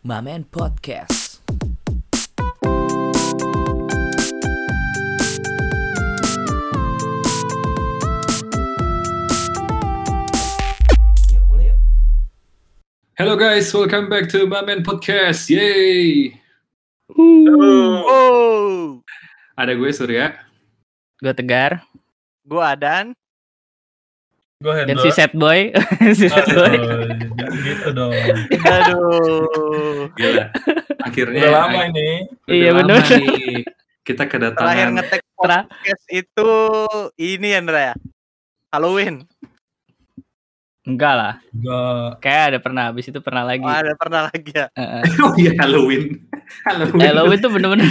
Mamen Podcast. Hello guys, welcome back to Mamen Podcast. Yay! Oh, Ada gue Surya. Gue Tegar gua Adan. Gue dan si Set Boy. si Set Boy. Gitu dong. Aduh. Gila. Akhirnya Udah lama ini. udah Iya, lama bener. nih. Kita Terakhir kedatangan ngetek Tra- podcast itu ini Andra ya. Halloween. Enggak lah. Enggak. Kayak ada pernah habis itu pernah lagi. Oh, ada pernah lagi ya. Heeh. Oh iya Halloween. Halloween. Halloween tuh bener-bener.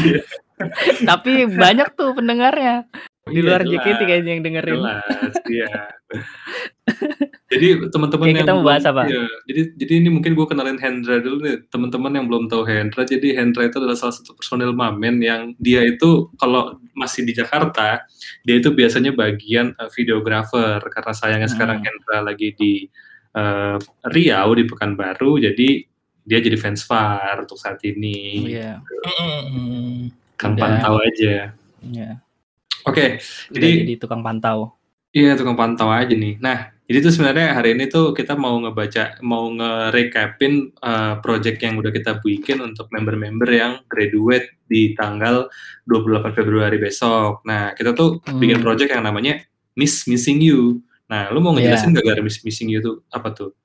Tapi banyak tuh pendengarnya. Di Iya, luar jelas, JKT kayaknya yang dengerin. Jelas, iya. jadi teman-teman yang kita mau bahas apa? iya, jadi jadi ini mungkin gue kenalin Hendra dulu nih teman-teman yang belum tahu Hendra. Jadi Hendra itu adalah salah satu personil Mamen yang dia itu kalau masih di Jakarta dia itu biasanya bagian uh, videographer karena sayangnya Hmm. sekarang Hendra lagi di uh, Riau di Pekanbaru jadi dia jadi fans far untuk saat ini. Iya. Mm-mm. Kan Udah. pantau aja. Iya. Oke, Udah Jadi- jadi tukang pantau. Iya, tukang pantau aja nih. Nah, jadi tuh sebenarnya hari ini tuh kita mau ngebaca, mau nge-recapin uh, project yang udah kita bikin untuk member-member yang graduate di tanggal 28 Februari besok. Nah, kita tuh Hmm. bikin project yang namanya Miss Missing You. Nah, lu mau ngejelasin gak gara Miss Missing You tuh apa tuh?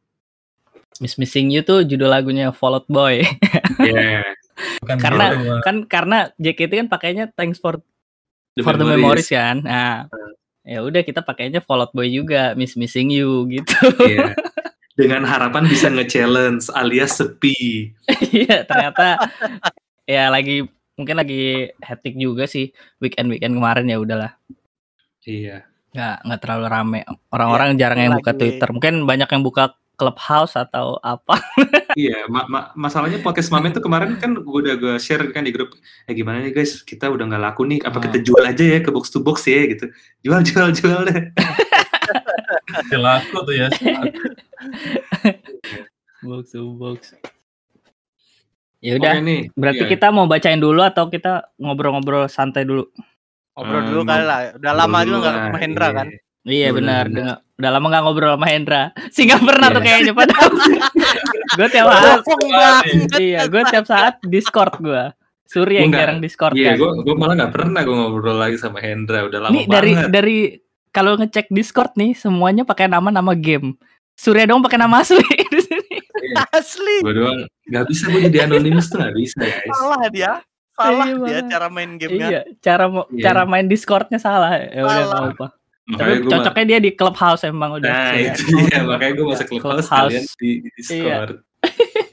Miss Missing You tuh judul lagunya Fall Out Boy. Iya, Bukan Karena- kan karena JKT kan pakainya Thanks for for the memories kan. Nah, ya udah kita pakainya Fall Out Boy juga, Miss Missing You gitu. Iya. Dengan harapan bisa nge-challenge alias sepi. Iya, ternyata ya lagi mungkin lagi hectic juga sih weekend weekend kemarin ya udahlah. Iya. nggak nggak terlalu rame orang-orang jarang yang buka Twitter mungkin banyak yang buka Clubhouse atau apa Iya, ma- ma- masalahnya podcast Mamen tuh kemarin kan gue udah gue share kan di grup, eh gimana nih guys, kita udah nggak laku nih, apa kita jual aja ya ke box to box ya gitu, jual jual jual deh. Laku tuh ya. box to box ya udah nih, berarti iya. kita mau bacain dulu atau kita ngobrol-ngobrol santai dulu Ngobrol dulu kali lah. Udah lama juga nggak ketemu Hendra iya. kan. iya Bener, benar udah lama nggak ngobrol sama Hendra sih nggak pernah tuh Iya. kayaknya padahal gue tiap saat iya gue tiap saat Discord gue Surya yang Enggak. jarang Discord Iya, kan gue gue malah nggak pernah gue ngobrol lagi sama Hendra, udah lama Nih dari banget. dari kalau ngecek Discord nih semuanya pakai nama-nama game. Surya dong pakai nama asli di sini. Asli. Gue doang nggak bisa gue jadi anonimus tuh nggak bisa guys. Salah dia. Salah Iya, dia cara main gamenya. Iya, cara Iya. cara main Discordnya salah. Ya udah apa. Tapi Makanya gue cocoknya dia di Clubhouse emang udah. Nah Surya. itu dia, makanya gue masuk clubhouse Clubhouse. kalian di, di Discord.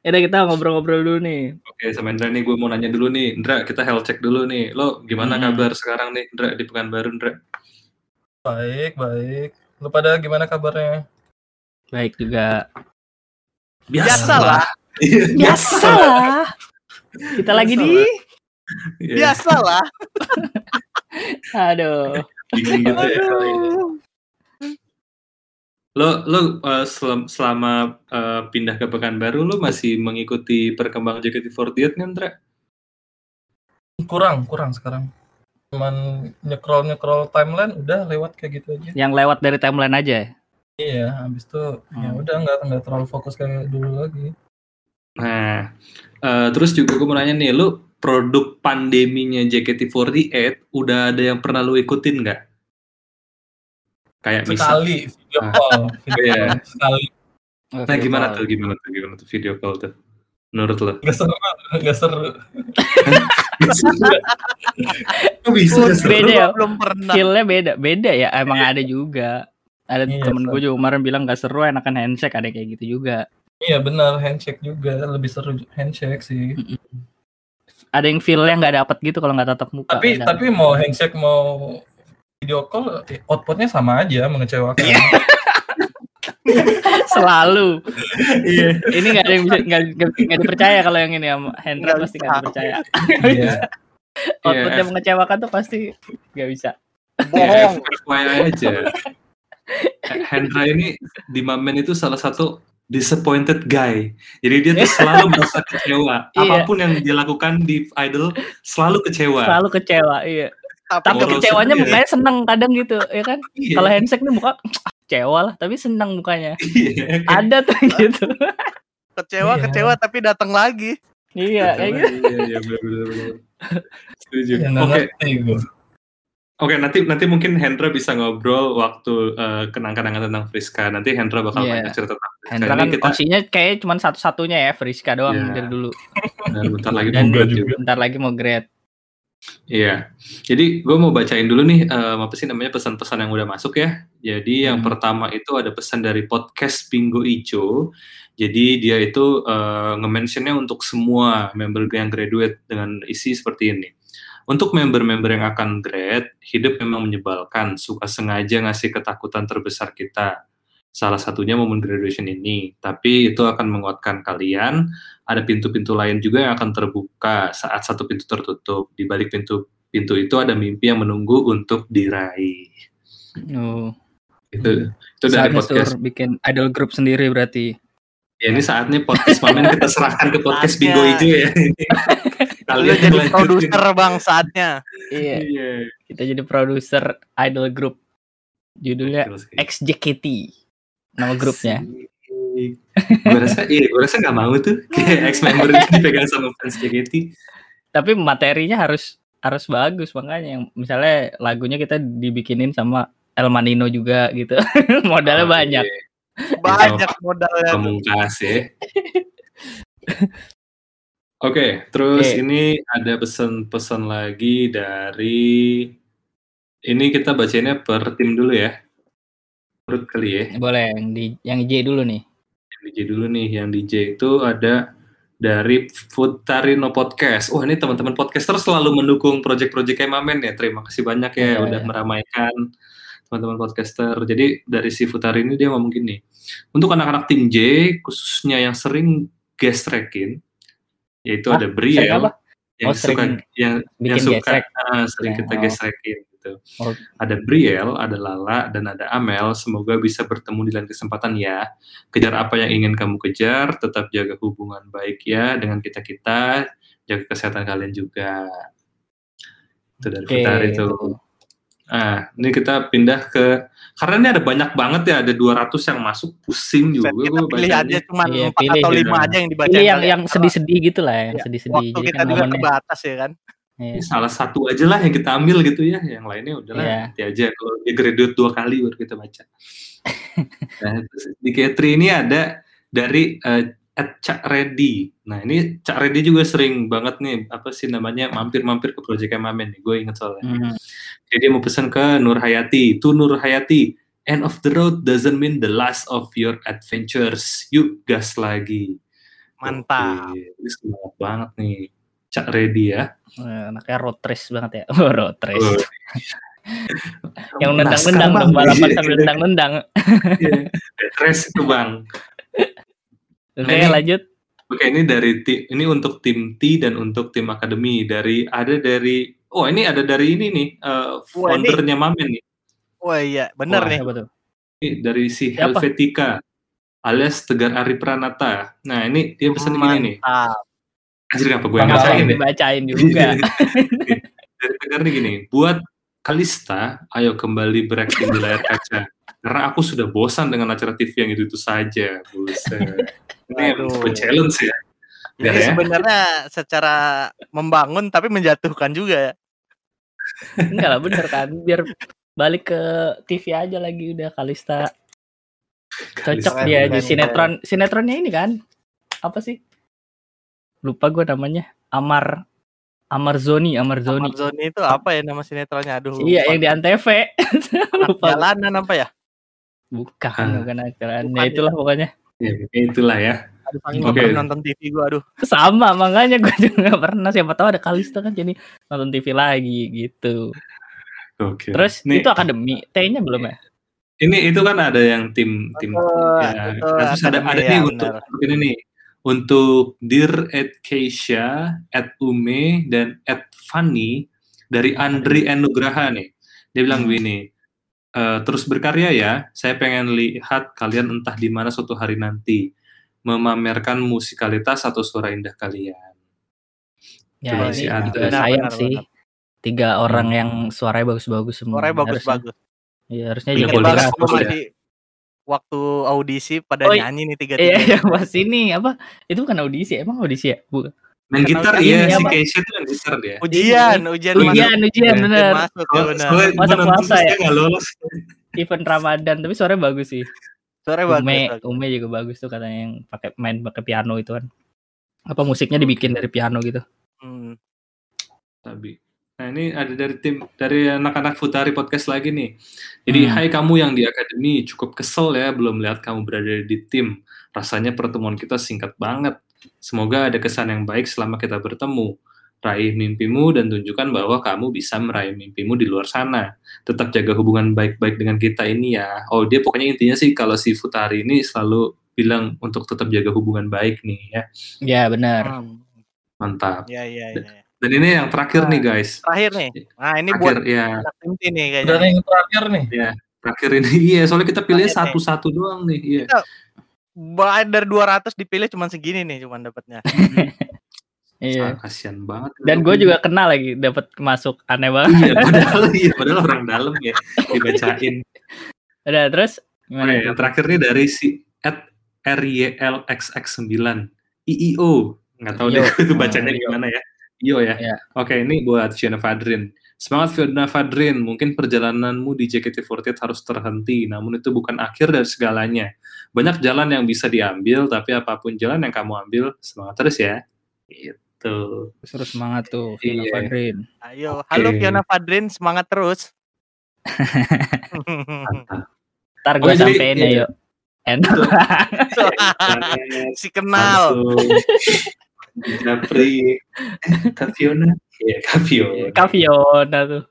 Ya udah kita ngobrol-ngobrol dulu nih. Oke, sama Indra nih gue mau nanya dulu nih, Indra kita health check dulu nih. Lo gimana Hmm. kabar sekarang nih, Indra di Pekanbaru, Indra? Baik, baik. Lu pada gimana kabarnya? Baik juga. Biasalah. Iya, Biasalah. Kita lagi di Iya, Biasalah. aduh. Bingung gitu ya. Lo lo uh, selam- selama uh, pindah ke Pekanbaru lo masih mengikuti perkembangan JKT48 kan, Indra? Kurang, kurang sekarang. Cuman nyekrol-nyekrol timeline udah lewat kayak gitu aja. Yang lewat dari timeline aja. ya? Iya, habis itu ya Hmm. udah nggak nggak terlalu fokus kayak dulu lagi. Nah, uh, terus juga gue mau nanya nih, lo produk pandeminya JKT48 udah ada yang pernah lo ikutin nggak? Kayak misal, Sekali video Ah. call, video Iya. call sekali. nah gimana tuh, gimana tuh, gimana tuh video call tuh? Menurut lo? Gak seru, gak seru. Bisa Beda seru? ya. Belum pernah. Feel-nya beda, beda ya. Emang ada juga. Ada Iya, temen gue juga kemarin bilang gak seru enakan handshake ada kayak gitu juga. Iya benar, handshake juga lebih seru handshake sih. Ada yang feel-nya nggak dapet gitu kalau nggak tatap muka. Tapi Ada. tapi mau handshake mau video call eh, outputnya sama aja mengecewakan. selalu. Iya. Ini nggak ada yang bisa nggak dipercaya kalau yang ini sama Hendra pasti nggak dipercaya. Iya. Outputnya Iya. mengecewakan tuh pasti nggak bisa. Ya, Bohong. FYI aja. Hendra ini di Mamen itu salah satu disappointed guy. Jadi dia tuh selalu merasa kecewa. Iya. Apa pun yang dia lakukan di idol selalu kecewa. Selalu kecewa, iya. Tapi Tapi kecewanya ya. mukanya seneng kadang gitu, ya kan? Iya. Kalau handshake nih muka "Ah, kecewa lah, tapi seneng mukanya. Iya, kayak Ada tuh gitu. kecewa Iya. kecewa tapi datang lagi. iya, kayak gitu. Iya, iya, benar, benar, benar. Setuju. Ya, Oke, nggak oke. Nanti nanti mungkin Hendra bisa ngobrol waktu eh, kenang-kenangan tentang Friska. Nanti Hendra bakal Iya. banyak cerita tentang Friska. Hendra Ini kan kita opsinya kayak cuma satu-satunya ya, Friska doang Iya. dari dulu. dan bentar lagi Dan mau grad juga. Bentar lagi mau grad. Iya. Jadi gue mau bacain dulu nih eh, apa sih namanya pesan-pesan yang udah masuk ya. Jadi yang Hmm. pertama itu ada pesan dari podcast Bingo Ijo. Jadi dia itu eh, nge-mentionnya untuk semua member yang graduate dengan isi seperti ini. Untuk member-member yang akan grad, hidup memang menyebalkan, suka sengaja ngasih ketakutan terbesar kita. Salah satunya momen graduation ini, tapi itu akan menguatkan kalian. Ada pintu-pintu lain juga yang akan terbuka saat satu pintu tertutup. Di balik pintu pintu itu ada mimpi yang menunggu untuk diraih. Oh, Itu itu dari saatnya podcast. Sur bikin idol group sendiri berarti. Ya, ini saatnya podcast Mamen kita serahkan ke podcast. Bingo Ijo ya. Lu Kalian jadi produser bang saatnya. Iya, Iya. kita jadi produser idol group. Judulnya XJKT. Nama grupnya. gue rasa iya gue rasa nggak mau tuh kayak ex member itu dipegang sama fans JKT Tapi materinya harus harus bagus makanya yang misalnya lagunya kita dibikinin sama El Manino juga gitu. Modalnya Oh, banyak. iya. Banyak modalnya. pemungkas ya Oke, terus Oke. ini ada pesan-pesan lagi dari ini kita bacanya per tim dulu ya. Perut kali ya. Boleh yang di yang J dulu nih. Yang DJ dulu nih, yang DJ itu ada dari Futarino Podcast. Wah, ini teman-teman podcaster selalu mendukung project-project kayak Mamen ya. Terima kasih banyak ya Iya, udah iya. meramaikan teman-teman podcaster. Jadi dari si Futarino dia ngomong gini. Untuk anak-anak tim J, khususnya yang sering guest tracking, yaitu Hah? ada Briel apa? yang Oh, suka yang, yang suka ah, sering kita Oh. guest tracking gitu. Oh. Ada Briel, ada Lala, dan ada Amel. Semoga bisa bertemu di lain kesempatan ya. Kejar apa yang ingin kamu kejar, tetap jaga hubungan baik ya dengan kita-kita, jaga kesehatan kalian juga. Itu dari. Futar itu. Nah, ini kita pindah ke karena ini ada banyak banget ya, ada 200 yang masuk, pusing juga kita gue pilih aja cuma Iya, empat pilih atau gitu. lima aja yang dibaca Ini yang yang sedih-sedih gitu lah, yang Iya, sedih-sedih. waktu Jadi kita kan juga momennya. kebatas ya kan Iya. Ini salah satu aja lah yang kita ambil gitu ya, yang lainnya udahlah Iya. nanti aja kalau dia graduate dua kali baru kita baca. nah, di K3 ini ada dari eh, at Cak Reddy. Nah ini Cak Reddy juga sering banget nih apa sih namanya mampir-mampir ke Project Mamen nih, gue inget soalnya. Hmm. Jadi dia mau pesan ke Nur Hayati. Tuh Nur Hayati, end of the road doesn't mean the last of your adventures. Yuk gas lagi. mantap Oke, Ini semangat banget nih. Cak Reddy ya. Anaknya road race banget ya. Oh, road race. Oh. yang nendang-nendang dong, balapan Iya. sambil nendang-nendang. Iya. Race itu bang. Oke, ini- lanjut. Oke ini dari tim ini untuk tim T dan untuk tim akademi dari ada dari oh ini ada dari ini nih eh, Wah, ini- foundernya Mamen nih wah iya bener Wah, nih? Ini dari si Siapa? Helvetica alias Tegar Ari Pranata. Nah ini dia pesan gini nih. mantap Anjir kenapa gue yang Bang bacain Ain ya? Dibacain juga. dari Tegar nih gini. Buat Kalista, ayo kembali berakting di layar kaca. Karena aku sudah bosan dengan acara TV yang itu-itu saja. Buset. Ini challenge ya. Biar Ini ya. sebenarnya secara membangun tapi menjatuhkan juga ya. Enggak lah, bener kan. Biar balik ke TV aja lagi udah Kalista. Cocok Kalista. dia di keren, sinetron. Sinetronnya ini kan. Apa sih? Lupa gue namanya. Amar Amar Zoni, Amar Zoni. Zoni itu apa ya nama sinetronnya? Aduh. Iya, lupa. yang di Antv. Lupa. jalanan apa ya? Bukan, Ah. bukan ajaran. Bukan Ya ya. itulah pokoknya. Ya, itulah ya. Aduh, nggak pernah nonton TV gua aduh. Sama, makanya gue juga gak pernah. Siapa tahu ada Kalista kan jadi nonton TV lagi gitu. Oke. Terus Nih, itu akademi. T-nya belum ya? ini itu kan ada yang tim tim Oh, ya. Nah, terus ada ada ya, nih untuk, benar. untuk ini nih untuk Dear at Keisha, at Ume dan at Fanny dari Andri Anugraha nih. Dia bilang Hmm. begini, "Eh, terus berkarya ya. Saya pengen lihat kalian entah di mana suatu hari nanti. Memamerkan musikalitas atau suara indah kalian. Ya Coba ini juga Benar, sayang benar, sih. benar. Tiga orang Hmm. yang suaranya bagus-bagus semua. Suaranya bagus-bagus. Iya, harusnya juga bagus ya. masih waktu audisi pada Oh, nyanyi nih Iya, tiga-tiga. iya, pas ini apa? Itu bukan audisi, emang audisi ya? Bu. Main gitar ya, si apa? Keisha itu main gitar dia. Ujian, ujian masuk. Ujian, ujian, Ya, bener. masuk ya Soalnya benar. Masa puasa ya? Event Ramadan, tapi suaranya bagus sih. Suaranya bagus. Ume, bagus. Ume juga bagus tuh katanya yang pakai main pakai piano itu kan. Apa musiknya dibikin dari piano gitu. Hmm. Tapi Nah ini ada dari tim dari anak-anak Futari podcast lagi nih. Jadi Hmm. hai kamu yang di akademi cukup kesel ya belum lihat kamu berada di tim. Rasanya pertemuan kita singkat banget. Semoga ada kesan yang baik selama kita bertemu. Raih mimpimu dan tunjukkan bahwa kamu bisa meraih mimpimu di luar sana. Tetap jaga hubungan baik-baik dengan kita ini ya. Oh dia pokoknya intinya sih kalau si Futari ini selalu bilang untuk tetap jaga hubungan baik nih ya. Ya benar. Hmm. Mantap. Ya, ya, ya. Dan ini yang terakhir nih guys. Terakhir nih. Nah, ini Terakhir buat ya. T nih kayaknya. Dan yang terakhir nih. Terakhir ini iya soalnya kita pilih satu-satu doang nih. Iya. Ba- dari 200 dipilih cuma segini nih cuman dapatnya. Iya. Ah, kasihan banget. Dan gue juga kenal lagi dapat masuk aneh banget. Iya, padahal iya, padahal orang dalam ya dibacain. Udah terus Oke, yang terakhir nih dari si at RYLXX9 IIO. Nggak tahu deh itu bacanya Oh, gimana ya. Iyo ya. Iya. Oke, ini buat Fiona Fadrin. Semangat Fiona Fadrin, mungkin perjalananmu di JKT48 harus terhenti, namun itu bukan akhir dari segalanya. Banyak jalan yang bisa diambil, tapi apa pun jalan yang kamu ambil, semangat terus ya. Gitu. Terus semangat tuh Vino Iya. Fadrin. Ayo, Oke. halo Fiona Fadrin, semangat terus. Ntar gue Oh, jadi- sampein ya yuk. Enak si kenal. Japri. Kak Fiona. Iya, Kak Fiona. Kak Fiona tuh.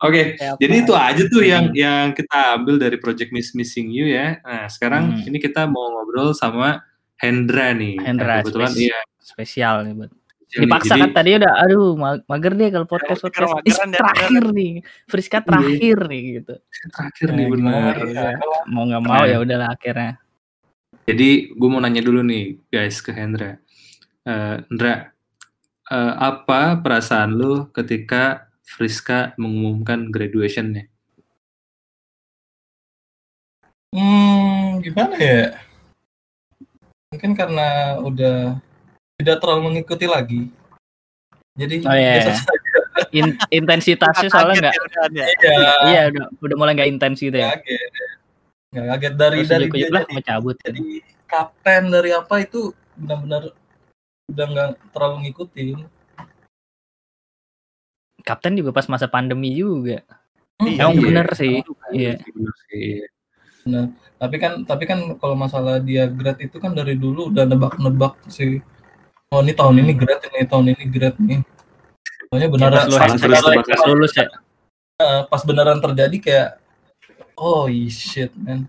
Oke, Kayak jadi apa? itu aja tuh yang Hmm. yang kita ambil dari Project Miss Missing You ya. Nah, sekarang Hmm. ini kita mau ngobrol sama Hendra nih. Hendra, Nah, kebetulan spes- iya. spesial nih buat. Jadi- Dipaksa kan tadi udah aduh ma- mager deh kalau podcast podcast dan terakhir nih. Friska terakhir nih gitu. terakhir nih benar. ya? Mau nggak mau ya udahlah akhirnya. Jadi gue mau nanya dulu nih guys ke Hendra. Eh, Hendra, eh, apa perasaan lu ketika Friska mengumumkan graduation-nya? Hmm, gimana ya? Mungkin karena udah tidak terlalu mengikuti lagi. Jadi Oh, iya, iya. In- intensitasnya soalnya nggak ya. Iya, iya udah udah mulai nggak intens gitu ya. nggak kaget. Nggak kaget dari Terus dari dia lah jadi, mau cabut. jadi kapten dari apa itu benar-benar udah nggak terlalu ngikutin. Kapten juga pas masa pandemi juga. Iya, Emang iya. bener sih. Iya. Bener. Tapi kan tapi kan kalau masalah dia grade itu kan dari dulu udah nebak-nebak sih. Oh ini tahun ini grade ini tahun ini grade nih. Soalnya beneran Pas lu salah hashtag terus pas lulus ya. pas beneran terjadi kayak oh shit man.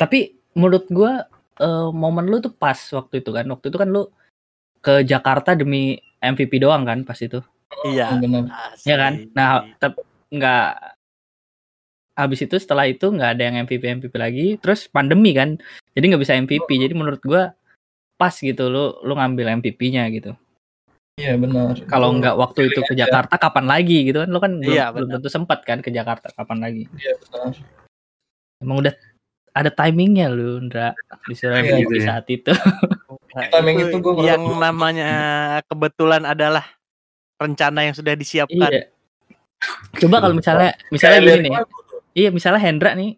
Tapi menurut gua eh, momen lu tuh pas waktu itu kan. Waktu itu kan lu ke Jakarta demi MVP doang kan pas itu. Iya. Bener. Ya kan? Nah, tep, nggak habis itu setelah itu nggak ada yang MVP MVP lagi. Terus pandemi kan. Jadi nggak bisa MVP. Jadi menurut gua pas gitu lu lu ngambil MVP-nya gitu. Iya benar. Kalau nggak waktu itu ke Jakarta kapan lagi gitu kan? Lu kan belum, Iya, belum tentu sempat kan ke Jakarta kapan lagi. Iya benar. Emang udah ada timingnya lu, Ndra. Disuruh Iya, MVP gitu ya. saat itu. Nah, Timing itu itu yang namanya kebetulan adalah rencana yang sudah disiapkan. iya. Coba kalau misalnya misalnya Kayak gini nih. Iya, misalnya Hendra nih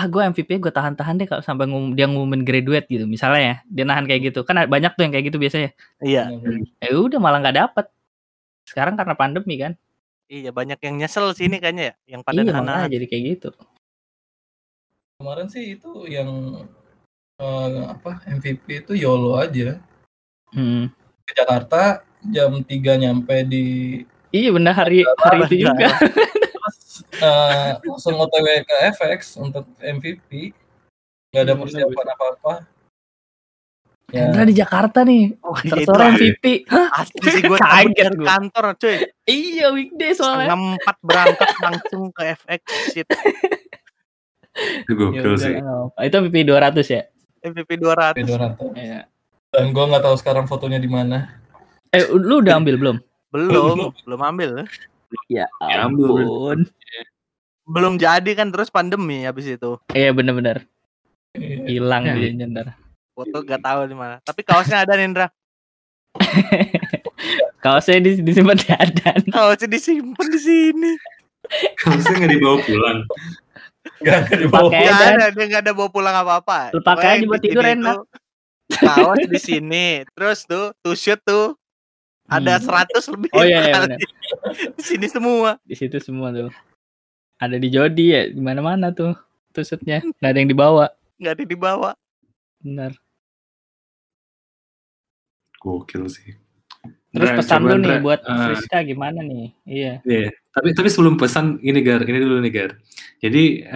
ah gue MVP gue tahan-tahan deh kalau sampai ngum, dia ngumumin graduate gitu misalnya ya dia nahan kayak gitu. Kan banyak tuh yang kayak gitu biasanya. Iya, eh udah malah nggak dapet. Sekarang karena pandemi kan. Iya banyak yang nyesel sini kayaknya ya, yang pada iya makanya jadi kayak gitu. Kemarin sih itu yang eh, apa MVP itu YOLO aja. hmm. Ke Jakarta jam 3 nyampe di iya benar. Hari hari itu juga eh, langsung OTW ke FX untuk MVP. Gak ada Iya, persiapan apa-apa. Ya, Hendra di Jakarta nih Oh, iya, itu tersorong MVP Hah? asli sih gue Kaget gua. kantor cuy. iya weekday soalnya Setengah empat berangkat langsung ke FX shit. Itu Ya gokil udah sih. nggak apa-apa. itu MVP 200 ya MVP 200. P200. Iya. Dan gue nggak tahu sekarang fotonya di mana. Eh, lu udah ambil belum? Belum, belum ambil. Ya Ya ampun. Belum jadi kan terus pandemi habis itu. Iya bener-bener Iya. hilang Ya. dia ntar. Foto gak tahu di mana. Tapi kaosnya ada Nindra. Kaosnya di disimpan di adan. Kaosnya disimpan di sini. Harusnya nggak dibawa pulang. Gak nggak dibawa. Pakai Gak ada, dia gak ada bawa pulang apa-apa. Lu pakai aja buat tidur enak. tuh, Kaos di sini, terus tuh two shoot tuh ada Hmm. 100 lebih. Oh iya, iya. Di sini semua. Di situ semua tuh. Ada di Jody ya, di mana-mana tuh tusuknya. Nggak ada yang dibawa. Gak ada dibawa. Benar. Gokil sih. Terus pesan lu nih buat eh, Friska gimana nih? Iya. Iya, tapi tapi sebelum pesan ini Gar, ini dulu nih Gar. Jadi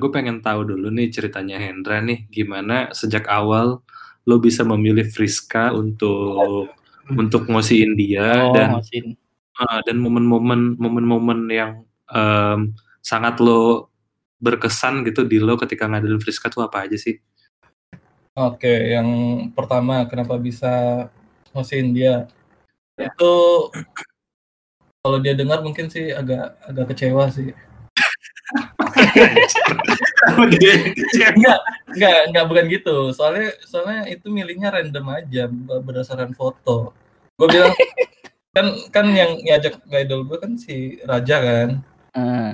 gue pengen tahu dulu nih ceritanya Hendra nih, gimana sejak awal lo bisa memilih Friska untuk untuk ngosiin dia Oh, dan eh, dan momen-momen momen-momen yang em, sangat lo berkesan gitu di lo ketika ngadilin Friska tuh apa aja sih? Oke, yang pertama kenapa bisa ngosiin dia? Itu kalau dia dengar mungkin sih agak agak kecewa sih. Enggak, enggak, enggak bukan gitu. Soalnya soalnya itu milihnya random aja berdasarkan foto. Gue bilang kan kan yang ngajak idol gue kan si Raja kan. Eh,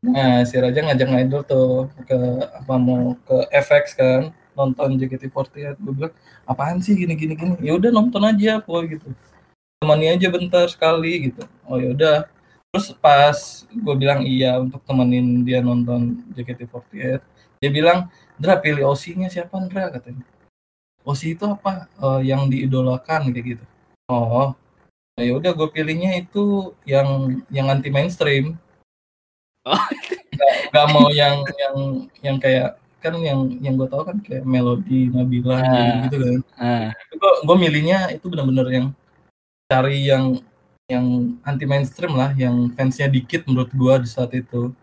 Nah, si Raja ngajak idol tuh ke apa mau ke FX kan nonton JKT48. Gue bilang apaan sih gini gini gini. Ya udah nonton aja boy gitu. Temani aja bentar sekali gitu. Oh ya udah. Terus pas gue bilang iya untuk temenin dia nonton JKT48, dia bilang, "Dra pilih OC-nya siapa, Dra?" katanya. OC itu apa? "Eh, yang diidolakan kayak gitu. Oh. Nah, ya udah gue pilihnya itu yang yang anti mainstream nggak mau yang yang yang kayak kan yang yang gue tahu kan kayak melodi Nabila Ah. gitu kan eh. gue gue milihnya itu benar-benar yang cari yang yang anti mainstream lah yang fansnya dikit menurut gue di saat itu.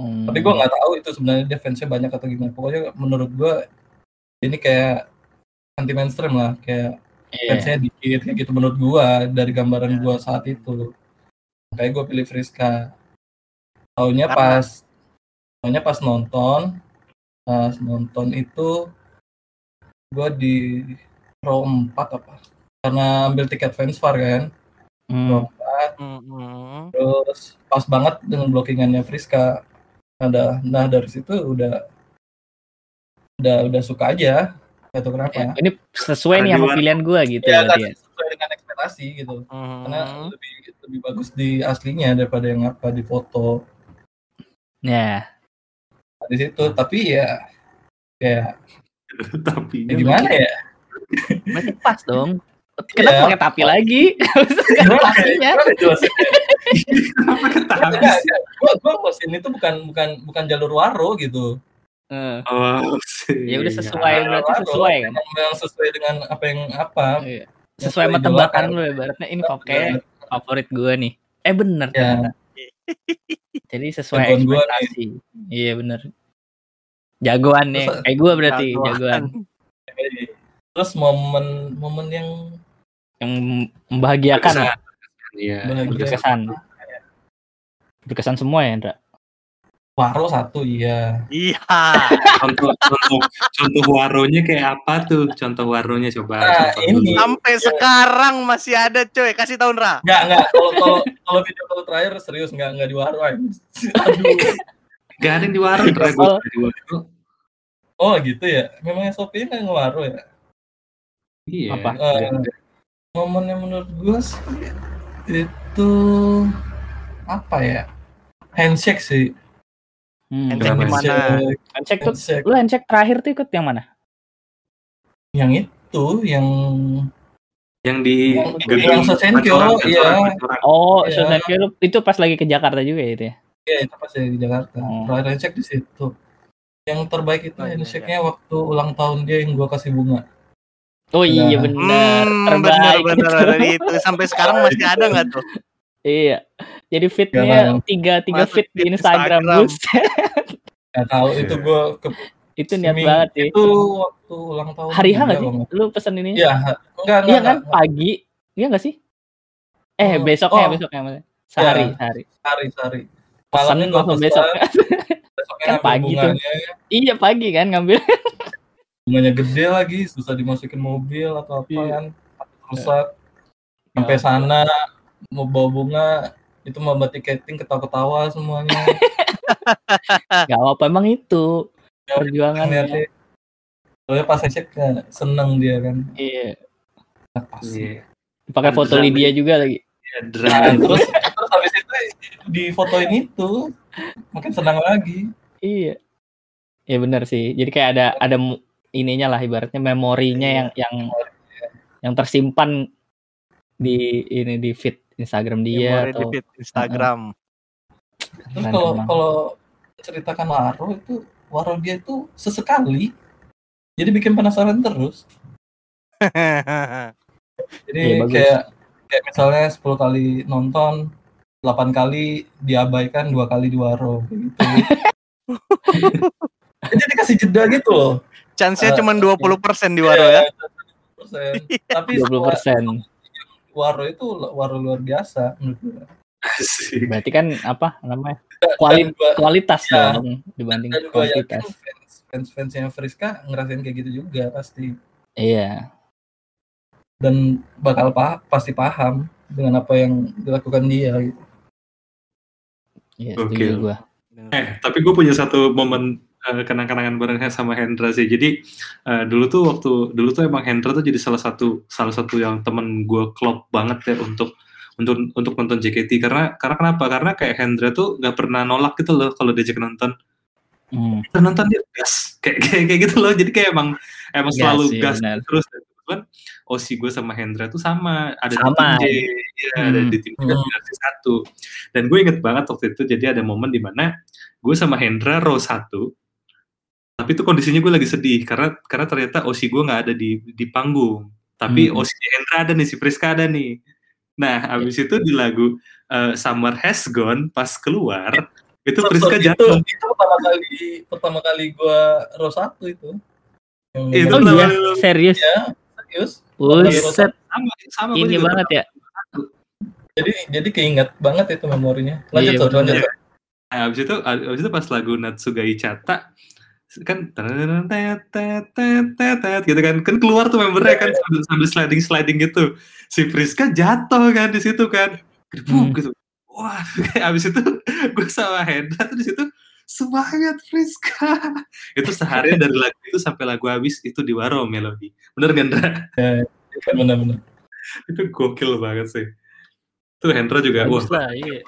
Hmm. tapi gue nggak tahu itu sebenarnya dia fansnya banyak atau gimana. Pokoknya menurut gue ini kayak anti mainstream lah kayak Iya. fansnya dikit kayak gitu menurut gue dari gambaran gue saat itu. Kayak gue pilih Friska. Taunya Karena- pas taunya pas nonton pas nonton itu gue di row 4 apa? Karena ambil tiket fansfar kan Hmm. row 4 Mm-mm. terus pas banget dengan blockingannya Friska ada nah dari situ udah udah udah suka aja gak tau kenapa Ya, Ini sesuai nih sama pilihan gua gitu ya kan ya. sesuai dengan ekspektasi gitu karena Mm. lebih lebih bagus di aslinya daripada yang apa di foto Ya. di situ tapi ya ya, tapi ya gimana ya Berarti pas dong. Kenapa Iya. pakai tapi lagi? Kenapa enggak. Gua gua ngurusin itu bukan bukan bukan jalur waro gitu. Eh, Oh, sih. Ya udah sesuai. Jalur berarti sesuai kan? Memang memang sesuai dengan apa yang apa. Iya. yang Sesuai sama tebakan idolakan. lu ya. Baratnya ini kok kayak favorit gua nih. Eh bener Ya, ternyata. Jadi sesuai Jagoan gua ekspektasi. Iya bener. Jagoan nih. Kayak gua berarti Jagoan. jagoan. terus momen momen yang Yang membahagiakan, Berkesan. Iya. bahagia berkesan. Berkesan semua ya, Indra? waro satu iya. Iya. Contoh, contoh, contoh waronya kayak apa tuh? Contoh waronya coba. Nah, contoh ini. dulu. Sampai sekarang masih ada coy. Kasih tahun Ra. Enggak enggak kalau kalau kalau video call terakhir serius enggak enggak di waro. Aduh. Gak ada yang di waro, Oh. waro. Gitu ya. Memangnya Sophie enggak ngewaro ya? Iya. Apa? Eh, momen yang menurut gue sih itu apa ya handshake sih Hmm. Handshake di mana? Handshake, tuh, handshake. lu handshake terakhir tuh ikut yang mana? yang itu yang Yang di Yang- yang Sosenkyo, iya. Pancoran. Oh, Iya. Susan Kyo, lu- itu pas lagi ke Jakarta juga ya itu ya? ya itu pas di Jakarta Oh. terakhir handshake di situ yang terbaik itu Oh, iya, handshake-nya waktu ulang tahun dia yang gua kasih bunga Oh iya Nah. benar, Hmm, terbaik bener, itu. bener, itu sampai sekarang masih ada nggak tuh? Iya. Jadi Gak fitnya tiga tiga fit di Instagram, Instagram. buset. nggak tahu Iya. itu gua ke Itu niat Seming- banget sih. Itu waktu ulang tahun. Hari H juga nggak sih? Lu pesen ini? Iya, enggak enggak. Iya kan enggak. pagi. Iya nggak sih? Eh Oh, besoknya oh. besoknya maksudnya. Sehari Iya. sehari. Hari hari. Pesen Malamnya gua langsung pesan, besok. besoknya Kan pagi tuh. bunganya. iya pagi kan ngambil. Bunganya gede lagi, susah dimasukin mobil atau apa Iya. kan. Rusak. Sampai sana mau bawa bunga itu mau buat tiketing ketawa-ketawa semuanya. Gak apa-apa emang itu Ya, perjuangannya. Ngeliatnya. Soalnya pas ngecek ya, seneng dia kan. Iya. Pas. Iya. Pakai foto Drama. Lydia juga lagi. Iya, drama. terus terus habis itu di fotoin itu makin senang lagi. Iya. Iya benar sih. Jadi kayak ada ada ininya lah ibaratnya memorinya Iya. yang yang yang tersimpan di ini di feed Instagram dia Memori di atau feed Instagram. Terus Keren kalau emang. kalau ceritakan Waro itu Waro dia itu sesekali jadi bikin penasaran terus. Jadi bagus. kayak kayak misalnya 10 kali nonton 8 kali diabaikan dua kali di Waro gitu. jadi kasih jeda gitu loh. Chance-nya Eh, cuma 20% di Waro ya. 20%. Tapi 20 persen. Waro itu Waro luar biasa. Asik. Berarti kan apa namanya kuali- gua- kualitas Ya. dong dibanding dan gue yakin kuantitas. fans fans fansnya Friska ngerasain kayak gitu juga pasti Iya. dan bakal pa pasti paham dengan apa yang dilakukan dia gitu. Iya, setuju gua. Eh, tapi gue punya satu momen eh, kenang-kenangan bareng sama Hendra sih. Jadi eh, dulu tuh waktu dulu tuh emang Hendra tuh jadi salah satu salah satu yang temen gue klop banget ya untuk untuk untuk nonton JKT karena karena kenapa? Karena kayak Hendra tuh nggak pernah nolak gitu loh kalau diajak nonton. Hmm. Nonton dia gas kayak kayak, kayak gitu loh. Jadi kayak emang emang selalu iya gas benar. terus. Kebetulan Osi gue sama Hendra tuh sama ada Sama. di tim J, ya, ada Hmm. di tim J Hmm. satu. Dan gue inget banget waktu itu jadi ada momen di mana gue sama Hendra row satu tapi itu kondisinya gue lagi sedih karena karena ternyata Osi gue nggak ada di di panggung tapi Hmm. Osi Hendra ada nih si Friska ada nih nah habis itu di lagu eh, Summer Has Gone pas keluar itu Friska itu, jatuh itu pertama kali pertama kali gua row satu itu. Itu Oh iya, serius. ya, serius. Buset, sama sama gue ini juga banget ya. Jadi jadi keinget banget itu memorinya. Lanjut Iya, Sor, lanjut. Sor. Nah, abis itu abis itu pas lagu Natsugai Chata kan tet, tet, tet, tet, tet, gitu kan kan keluar tuh membernya kan sambil, sambil sliding sliding gitu si Friska jatuh kan di situ kan Hmm. gitu wah abis itu gue sama Hendra tuh di situ semangat Friska itu seharian dari lagu itu sampai lagu habis itu di Waro melodi bener gak Hendra Benar-benar. itu gokil banget sih tuh Hendra juga wah Bagus lah, iya.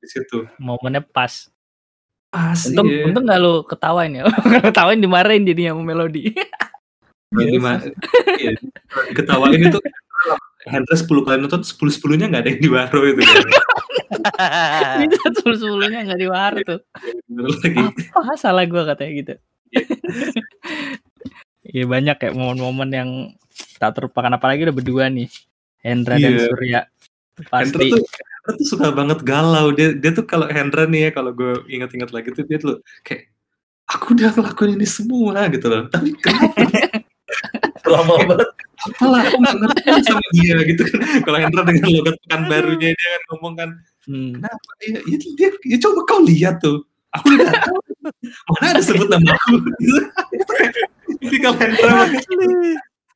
di situ Momennya pas. Pas Untung iya. untung gak lu ketawain ya. Ketawain dimarahin jadinya sama Melodi. Ini mah iya, ketawain itu Hendra 10 kali nonton 10 10-nya nggak ada yang di Waro itu sepuluh sepuluhnya nggak diwar tuh. Bener lagi. Apa salah gua katanya gitu. Iya banyak kayak momen-momen yang tak terlupakan apalagi udah berdua nih. Hendra dan Iya. Surya. Hendra tuh Hendra tuh suka banget galau. Dia dia tuh kalau Hendra nih ya kalau gue ingat-ingat lagi tuh dia tuh kayak aku udah ngelakuin ini semua gitu loh. Tapi kenapa? Lama banget. Apalah aku nggak ngerti sama dia gitu kan. Kalau Hendra dengan logat pekan barunya dia kan ngomong kan Hmm. kenapa? Ya, ya, dia, ya coba kau lihat tuh. Aku udah tahu. Mana ada sebut nama aku. Itu tipikal Hendra.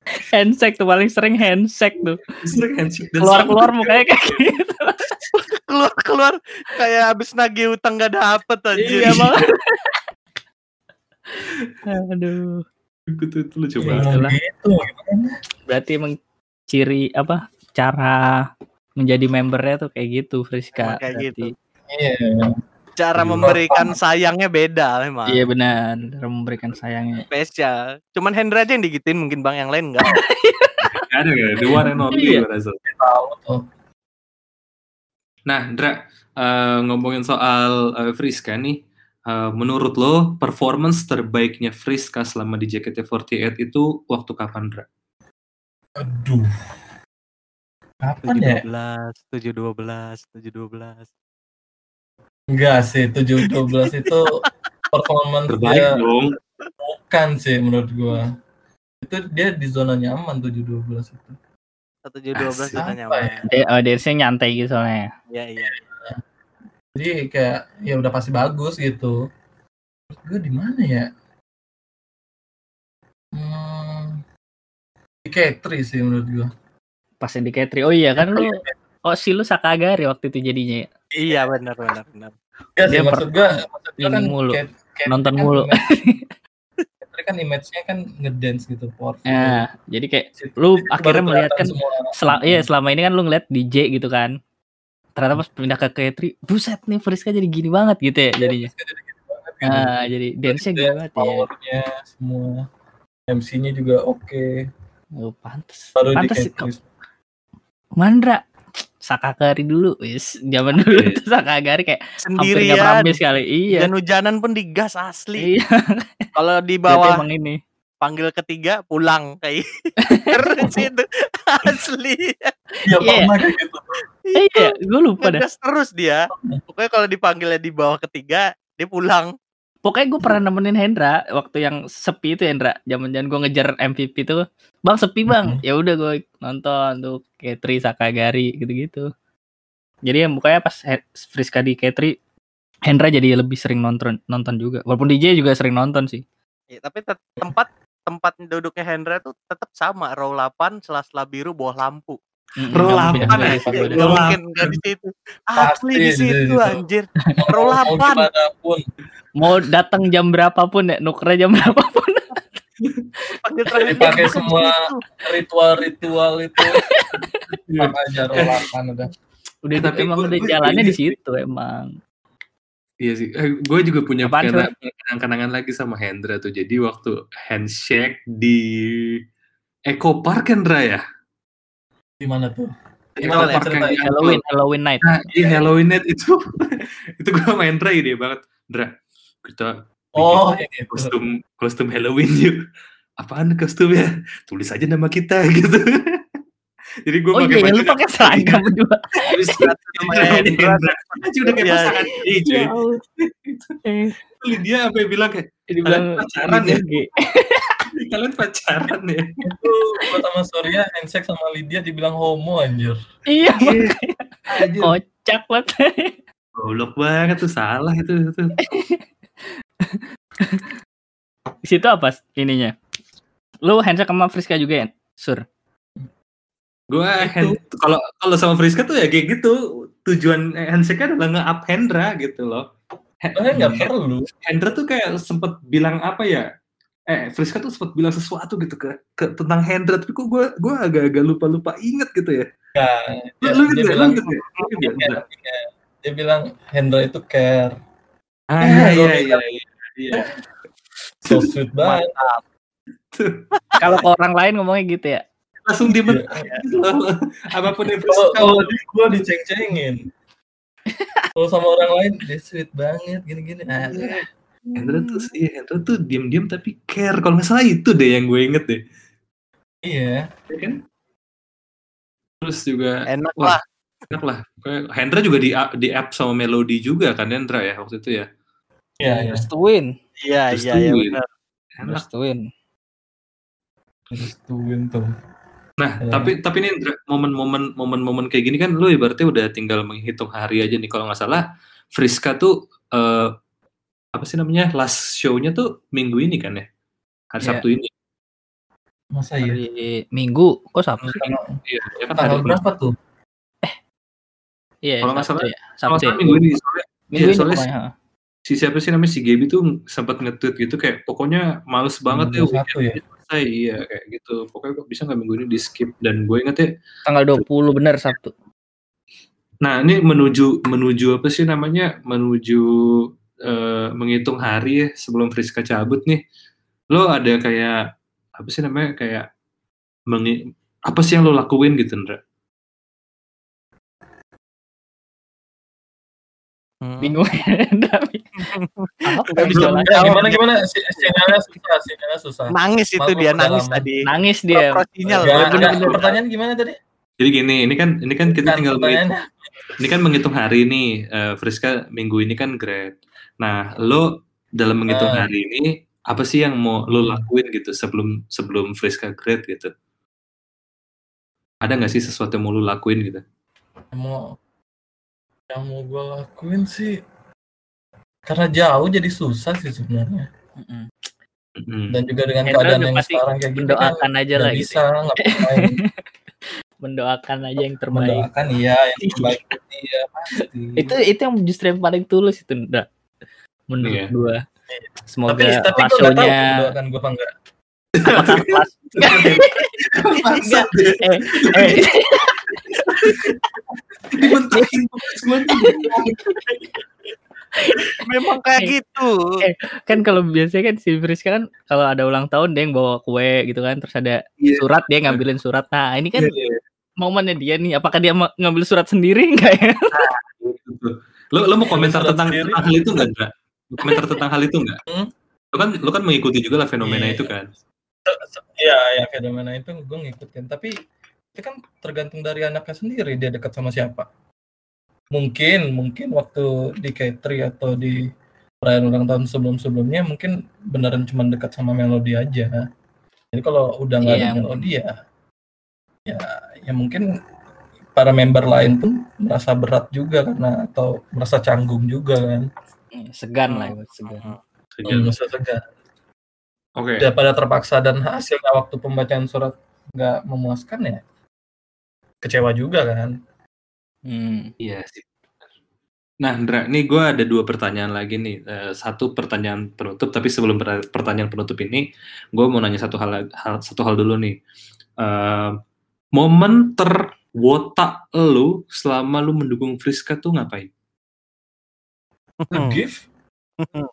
Handshake tuh paling sering handshake tuh. Sering handshake dan Keluar-keluar selalu- mukanya kayak gitu. keluar keluar kayak habis nagih utang gak dapet anjir. Iya banget. Aduh. Itu, itu lucu Iya. banget. Gitu. Berarti emang ciri apa? Cara menjadi membernya tuh kayak gitu Friska. Emang kayak berarti. gitu. Iya. Cara memberikan sayangnya beda memang. Iya benar, cara memberikan sayangnya. Spesial. Cuman Hendra aja yang digitin mungkin bang yang lain enggak. Gak ada gak? The one and only Iya. Nah, Dra, eh, ngomongin soal eh, Friska nih, eh, menurut lo performance terbaiknya Friska selama di JKT48 itu waktu kapan, Dra? Aduh. Kapan ya? 712, 712, 712. Enggak sih, 712 itu performance Terbaik dia dong. Bukan sih menurut gua. Itu dia di zona nyaman 712 itu. Satu tujuh dua belas Asik. zona Apa nyaman. ya? De- oh, DRC nyantai gitu soalnya. Iya iya. Jadi kayak ya udah pasti bagus gitu. Menurut gua di mana ya? Hmm, di K3 sih menurut gua. Pas yang di Ketri. Oh iya kan lu Oh si lu Sakagari waktu itu jadinya ya? Iya benar benar benar. Ya Dia sih maksud gua, maksud gua kan mulu. K- K3 Nonton kan mulu. image- K3 kan image-nya kan ngedance gitu, powerful. Nah, jadi kayak Situ- lu situ akhirnya melihat kan semua. Sel iya selama ini kan lu ngeliat DJ gitu kan. Ternyata pas pindah ke Ketri, buset nih Friska jadi gini banget gitu ya jadinya. Jadi gitu banget gitu. Nah, jadi dance-nya gini banget ya. powernya semua. MC-nya juga oke. Oh, pantes. Baru Pantes K3. Mandra Sakagari dulu, wis. Zaman dulu Iya. tuh Sakagari kayak hampir Sendirian. gak kali. Iya. Hujan-hujanan pun digas asli. Iya, Kalau di bawah emang ini. panggil ketiga pulang kayak terus itu asli. Iya, Iya. pernah kayak gitu. Eh, iya, gue lupa dah. Terus dia. Pokoknya kalau dipanggilnya di bawah ketiga dia pulang. Pokoknya gue pernah nemenin Hendra waktu yang sepi itu Hendra. Zaman-zaman gue ngejar MVP tuh. Bang sepi bang. Ya udah gue nonton tuh Ketri Sakagari gitu-gitu. Jadi ya mukanya pas Friska di Ketri Hendra jadi lebih sering nonton nonton juga. Walaupun DJ juga sering nonton sih. Ya, tapi tempat tempat duduknya Hendra tuh tetap sama row 8 sela-sela biru bawah lampu. Mm-mm, Row nggak mungkin 8 ada ya? Ya, Row mungkin nggak di situ. Asli di situ anjir. Row Mau 8. gimana pun. Mau datang jam berapapun ya, nukernya jam berapapun. Dipakai di semua ritual-ritual itu. Apa aja rolakan udah. Udah Tapi emang udah jalannya di situ emang. Iya sih, gue juga punya Apaan, kena- kenang-kenangan lagi sama Hendra tuh. Jadi waktu handshake di Eco Park Hendra ya? Gimana tuh? Eco Gimana Park ceritain? Halloween, Halloween night. Nah, di Halloween night itu, itu gue sama Hendra ide banget. Dra, kita Oh, yang itu. kostum kostum Halloween yuk. Apaan kostumnya? Tulis aja nama kita gitu. Jadi gue Oh iya, ya, lu pakai seragam juga. Terus Sama Hendra. aja udah kayak Iya. pasangan DJ. Ya. Eh, Lydia sampai bilang kayak dibilang pacaran ya? G. kalian pacaran ya. Itu sama Surya handshake sama Lydia dibilang homo anjir. Iya, Aja kocak banget. goblok banget tuh salah itu itu. Di situ apa ininya? Lu handshake sama Friska juga ya? Sur. Gue kalau kalau sama Friska tuh ya kayak gitu. Tujuan handshake adalah nge-up Hendra gitu loh. Sebenarnya nggak perlu. Hendra tuh kayak sempet bilang apa ya? Eh, Friska tuh sempet bilang sesuatu gitu ke, ke tentang Hendra, tapi kok gue gue agak-agak lupa-lupa inget gitu ya. Lu, Ya, lu dia gitu ya? Lu bilang gitu ya? Lu gitu ya? Hendra? dia bilang Hendra itu care. Ah Eh, iya iya iya. iya. iya. So sweet banget. Kalau ke orang lain ngomongnya gitu ya. Langsung di Iya. gitu loh. Apa pun yang Kalau Friska kalau di gua diceng-cengin. Kalau sama orang lain dia sweet banget gini-gini. Ah, Hendra tuh iya, Hendra tuh diam-diam tapi care. Kalau nggak salah itu deh yang gue inget deh. iya. Ya kan? Terus juga Enak Wah. lah. enak lah. Kayak Hendra juga di di app sama Melody juga kan Hendra ya waktu itu ya. Iya, iya. Restuin. Iya Terus iya iya tuh, benar. Enak. Restuin. Restuin tuh. Nah, Ya. tapi tapi ini momen-momen momen-momen kayak gini kan lu ibaratnya udah tinggal menghitung hari aja nih kalau nggak salah Friska tuh eh, apa sih namanya last show-nya tuh minggu ini kan ya hari Iya. Sabtu ini Masa? Hari Minggu. Kok Sabtu? iya ya kan tanggal hari berapa tuh? Iya, Kalau nggak Sabtu salah- ya. kalau Sabtu. nggak ya. minggu ini soalnya Minggu ini soalnya ha. si siapa sih namanya si Gaby tuh sempat nge-tweet gitu kayak pokoknya males banget ya satu ya. selesai iya kayak gitu pokoknya kok bisa nggak minggu ini di skip dan gue inget ya Tanggal 20 bener Sabtu. Nah, ini menuju menuju apa sih namanya? Menuju eh, menghitung hari ya sebelum Friska cabut nih. Lo ada kayak apa sih namanya? Kayak mengi- apa sih yang lo lakuin gitu, Ndra? Hmm. Bingung. Nggak bisa. Gimana gimana? Si- Sinyalnya susah, sinyalnya susah. Nangis itu Malu dia nangis tadi. Nangis dia. Pro sinyal Enggak, loh. enggak. bener-bener. Pertanyaan gimana tadi? Jadi gini, ini kan ini kan kita tinggal ini kan menghitung hari nih. eh, Friska minggu ini kan grade. Nah, lo dalam menghitung Ah. hari ini apa sih yang mau lo lakuin gitu sebelum sebelum Friska grade gitu? Ada nggak sih sesuatu yang mau lo lakuin gitu? Yang mau yang mau gue lakuin sih karena jauh jadi susah sih sebenarnya. Mm. Dan juga dengan Hendra keadaan yang sekarang kayak gini kan mendoakan aja nggak lah gitu. bisa ngapain. Mendoakan aja yang terbaik. mendoakan iya yang terbaik pasti. Itu itu yang justru yang paling tulus itu, Ndra. Menurut Iya. gua. Semoga tapi tapi lasonya mendoakan gue apa enggak. apakah eh eh Memang kayak Eh, gitu. eh. kan kalau biasanya kan si Friska kan kalau ada ulang tahun dia yang bawa kue gitu kan terus ada Iya. surat dia ngambilin surat nah ini kan Iya, iya. momennya dia nih apakah dia ngambil surat sendiri enggak ya Gitu. Lo lo mau komentar tentang, hal itu nggak, Dra? Komentar tentang hal itu nggak? Hmm? Lo kan lo kan mengikuti juga lah fenomena Iya. itu kan. Iya, ya fenomena itu gue ngikutin. Tapi itu kan tergantung dari anaknya sendiri dia dekat sama siapa. Mungkin, mungkin waktu di K3 atau di perayaan ulang tahun sebelum-sebelumnya mungkin beneran cuma dekat sama melodi aja. Jadi kalau udah nggak Iya, ada melodi ya, ya, ya mungkin para member lain pun merasa berat juga karena atau merasa canggung juga kan. Segan lah ya, segan Segan. Hmm, merasa segan. Oke. daripada terpaksa dan hasilnya waktu pembacaan surat nggak memuaskan ya kecewa juga kan hmm. Iya sih. Nah, Ndra, nih gue ada dua pertanyaan lagi nih. Eh, satu pertanyaan penutup, tapi sebelum per- pertanyaan penutup ini, gue mau nanya satu hal, hal- satu hal dulu nih. Eh, momen terwotak lu selama lu mendukung Friska tuh ngapain? Nge-give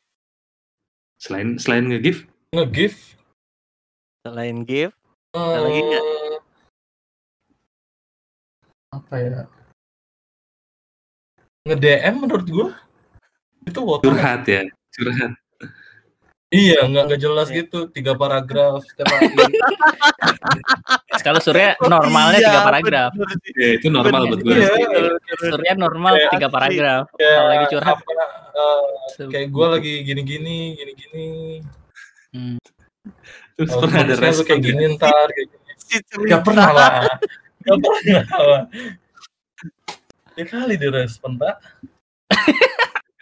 Selain selain nge-give? nge-give Selain gift, lagi nggak? apa ya nge-DM menurut gua itu wotak Curhat ya, curhat. Iya nggak nggak jelas Iya. gitu tiga paragraf setiap hari kalau Surya normalnya Iya, tiga paragraf bener sih. Ya, itu normal buat gue. Iya, Surya normal Kayak tiga paragraf kayak kalau lagi curhat apa, eh, kayak gua lagi gini-gini gini-gini Hmm. Terus Oh, pernah ada respon kayak gini ntar kayak gini Gak pernah lah. Gak pernah lah. Ya kali direspon, Pak.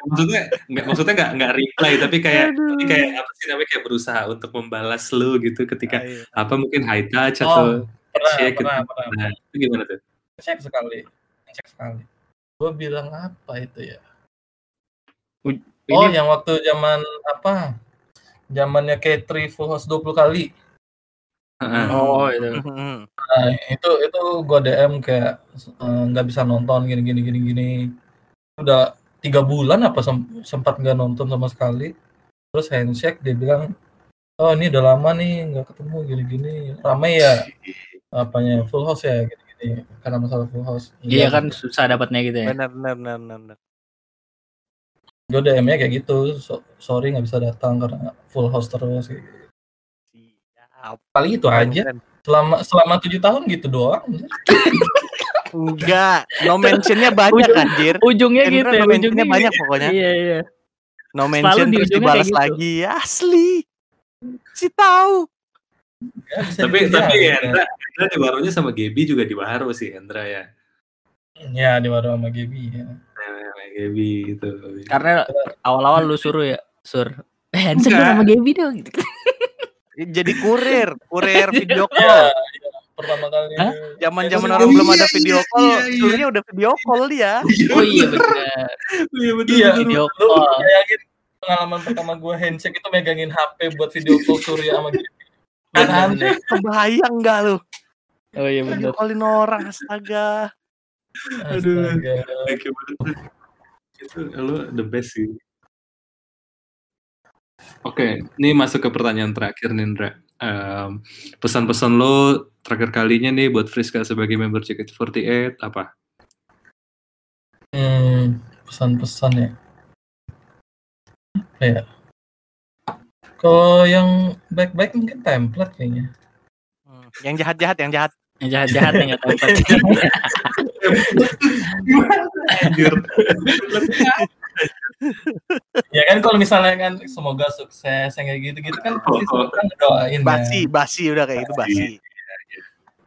Maksudnya nggak maksudnya nggak nggak reply tapi kayak tapi kayak apa sih namanya kayak berusaha untuk membalas lu gitu ketika Ayo. apa mungkin high touch Oh, atau Pernah, shake gitu. pernah, pernah. Nah, itu gimana tuh? Cek sekali. Cek sekali. Gue bilang apa itu ya? Ini Oh, yang waktu zaman apa? Zamannya K3 full house 20 kali. Heeh. oh itu Hmm. Nah, itu itu gue DM kayak eh, nggak bisa nonton gini gini gini gini. Udah tiga bulan apa sem- sempat nggak nonton sama sekali. Terus handshake dia bilang, oh ini udah lama nih nggak ketemu gini gini. Ramai ya apanya full house ya gini gini karena masalah full house. iya kan susah dapatnya gitu ya Benar, benar, benar, benar. Gue DM-nya kayak gitu. So- sorry nggak bisa datang karena full house terus. kayak gitu. Paling itu aja. Selama selama tujuh tahun gitu doang. Enggak, no mentionnya banyak Ujung- anjir. ujungnya Hendra gitu ya no mentionnya ujungnya banyak gitu. pokoknya. iya iya No Selalu mention di terus dibalas gitu. lagi. Asli. Si tahu. Ya, tapi dikerjain, tapi kan. Hendra, Hendra di barunya sama Gaby juga di baru sih Hendra ya. Ya di warung sama Gaby ya. Nah, Gaby gitu. karena awal-awal lu suruh ya sur eh sama Gaby dong gitu. Jadi kurir, kurir video Iya, call. Iya. pertama kali. Hah? Zaman-zaman Oh, orang belum iya, ada video iya, call, iya, iya. dulunya udah video call dia. oh iya benar Iya betul. Iya, video call bayangin pengalaman pertama gue handshake itu megangin HP buat video call Surya sama. Dan handshake Kebayang nggak lu? oh iya Video benar callin orang, astaga. Aduh. Thank you banget. Itu lu the best sih. Oke, ini masuk ke pertanyaan terakhir nih, Indra. Em, pesan-pesan lo terakhir kalinya nih buat Friska sebagai member JKT48 apa? Hmm, pesan-pesan ya. Apa ya? Kalau yang baik-baik mungkin template kayaknya. Hmm, Yang jahat-jahat, yang jahat. yang jahat-jahat yang nggak tempat Anjir. Ya kan kalau misalnya kan semoga sukses yang kayak gitu-gitu kan pasti Oh. kan ngedoain Basi, kan. basi udah kayak gitu basi.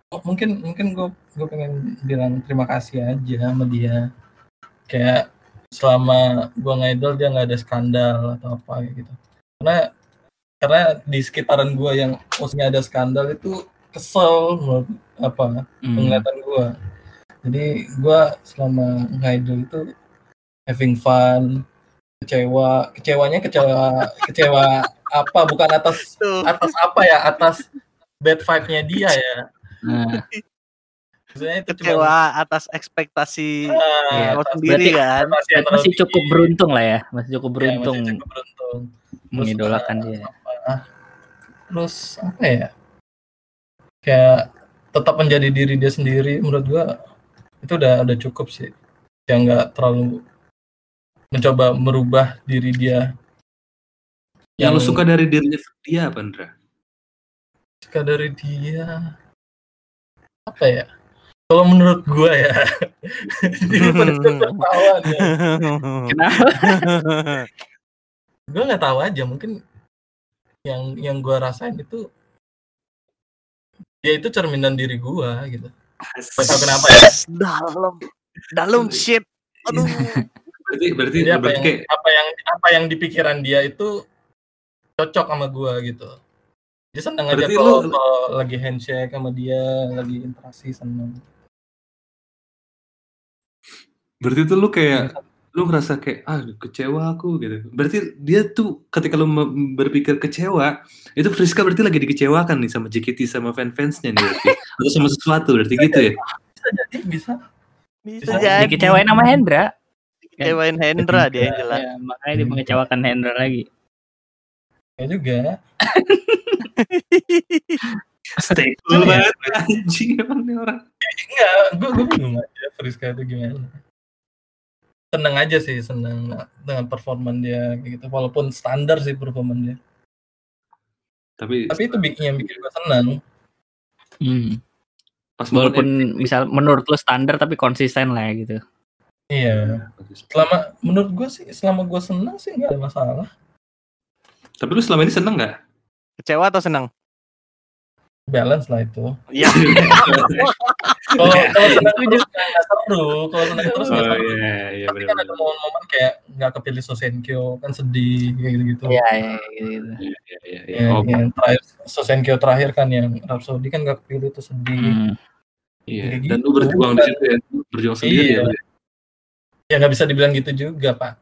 Oh, mungkin mungkin gue gue pengen bilang terima kasih aja sama dia kayak selama gue ngidol dia nggak ada skandal atau apa kayak gitu karena karena di sekitaran gue yang maksudnya ada skandal itu kesel menurut apa Hmm. penglihatan gue jadi gue selama ngidol itu having fun kecewa kecewanya kecewa kecewa apa bukan atas atas apa ya atas bad vibe-nya dia ya Nah, Maksudnya itu cuma Kecewa atas ekspektasi lo atas sendiri berarti- kan. masih masih cukup beruntung lah ya, masih cukup Iya, beruntung masih cukup beruntung. mengidolakan dia. Terus apa ya? Kayak tetap menjadi diri dia sendiri menurut gua itu udah udah cukup sih. Yang nggak terlalu mencoba merubah diri dia. Yang lo suka dari dirinya dia apa, Andra? suka dari dia apa ya? Kalau menurut gua ya, ini pada tertawa nih. Kenapa? gue nggak tahu aja mungkin yang yang gue rasain itu dia itu cerminan diri gue gitu Gak tahu kenapa ya dalam dalam shit. Aduh. Berarti berarti jadi apa berarti yang kayak apa yang apa yang di pikiran dia itu cocok sama gue gitu dia seneng aja Berarti kalau lu- kalau lagi handshake sama dia lagi interaksi seneng berarti tuh lu kayak lu ngerasa kayak ah kecewa aku gitu. Berarti dia tuh ketika lu berpikir kecewa, itu Friska berarti lagi dikecewakan nih sama JKT sama fan-fansnya nih berarti. Atau sama sesuatu berarti gitu ya. bisa jadi bisa Bisa Bisa jadi. Dikecewain sama Hendra. Kecewain Hendra dia yang jelas. Ya, makanya dia mengecewakan Hendra lagi. ya juga Stay Iya. cool banget anjing emang nih orang. enggak gue gue bingung aja Friska itu gimana seneng aja sih seneng dengan performan dia gitu walaupun standar sih performan dia Tapi tapi itu bikin yang bikin gue senang Hmm. pas Walaupun misal menurut lu standar tapi konsisten lah ya gitu. Iya selama menurut gue sih selama gue senang sih nggak ada masalah Tapi lu selama ini seneng nggak? Kecewa atau senang? balance lah itu Iya. kalau kalau senang terus nggak seru kalau senang terus Oh nggak seru iya iya tapi kan benar. ada momen-momen kayak nggak kepilih Sosenkyo kan sedih kayak gitu gitu Iya, iya, gitu. Iya iya iya. iya. Ya, Oh, yang terakhir Sosenkyo terakhir kan yang Rhapsody kan nggak kepilih itu sedih Hmm. iya. Dan gitu. lu berjuang di situ ya. Berjuang sendiri Iya. ya. Ya? ya nggak bisa dibilang gitu juga pak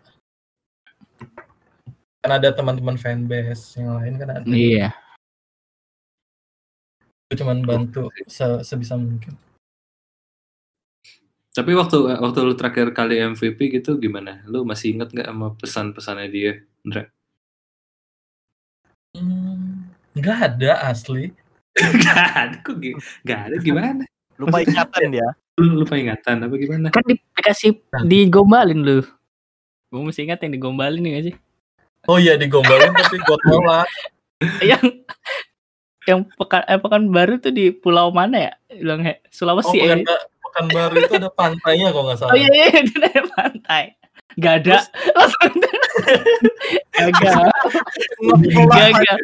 kan ada teman-teman fanbase yang lain kan ada Iya. gue cuman bantu se- sebisa mungkin Tapi waktu waktu lu terakhir kali MVP gitu gimana? Lu masih inget nggak sama pesan-pesannya dia, Andra? Hmm, nggak ada asli Gak ada, kok gi- gak ada gimana? Lupa ingatan dia. Lu lupa ingatan apa gimana? Kan di, dikasih digombalin lu. Gue masih ingat yang digombalin nih gak sih? oh iya digombalin tapi gue tolak yang yang pekan eh, pekan baru tuh di pulau mana ya? Bilang he- oh Sulawesi ya. pekan, pekan baru itu ada pantainya kok nggak salah Oh iya iya di daerah pantai. Gak ada. Langsung Gagal. Gagal.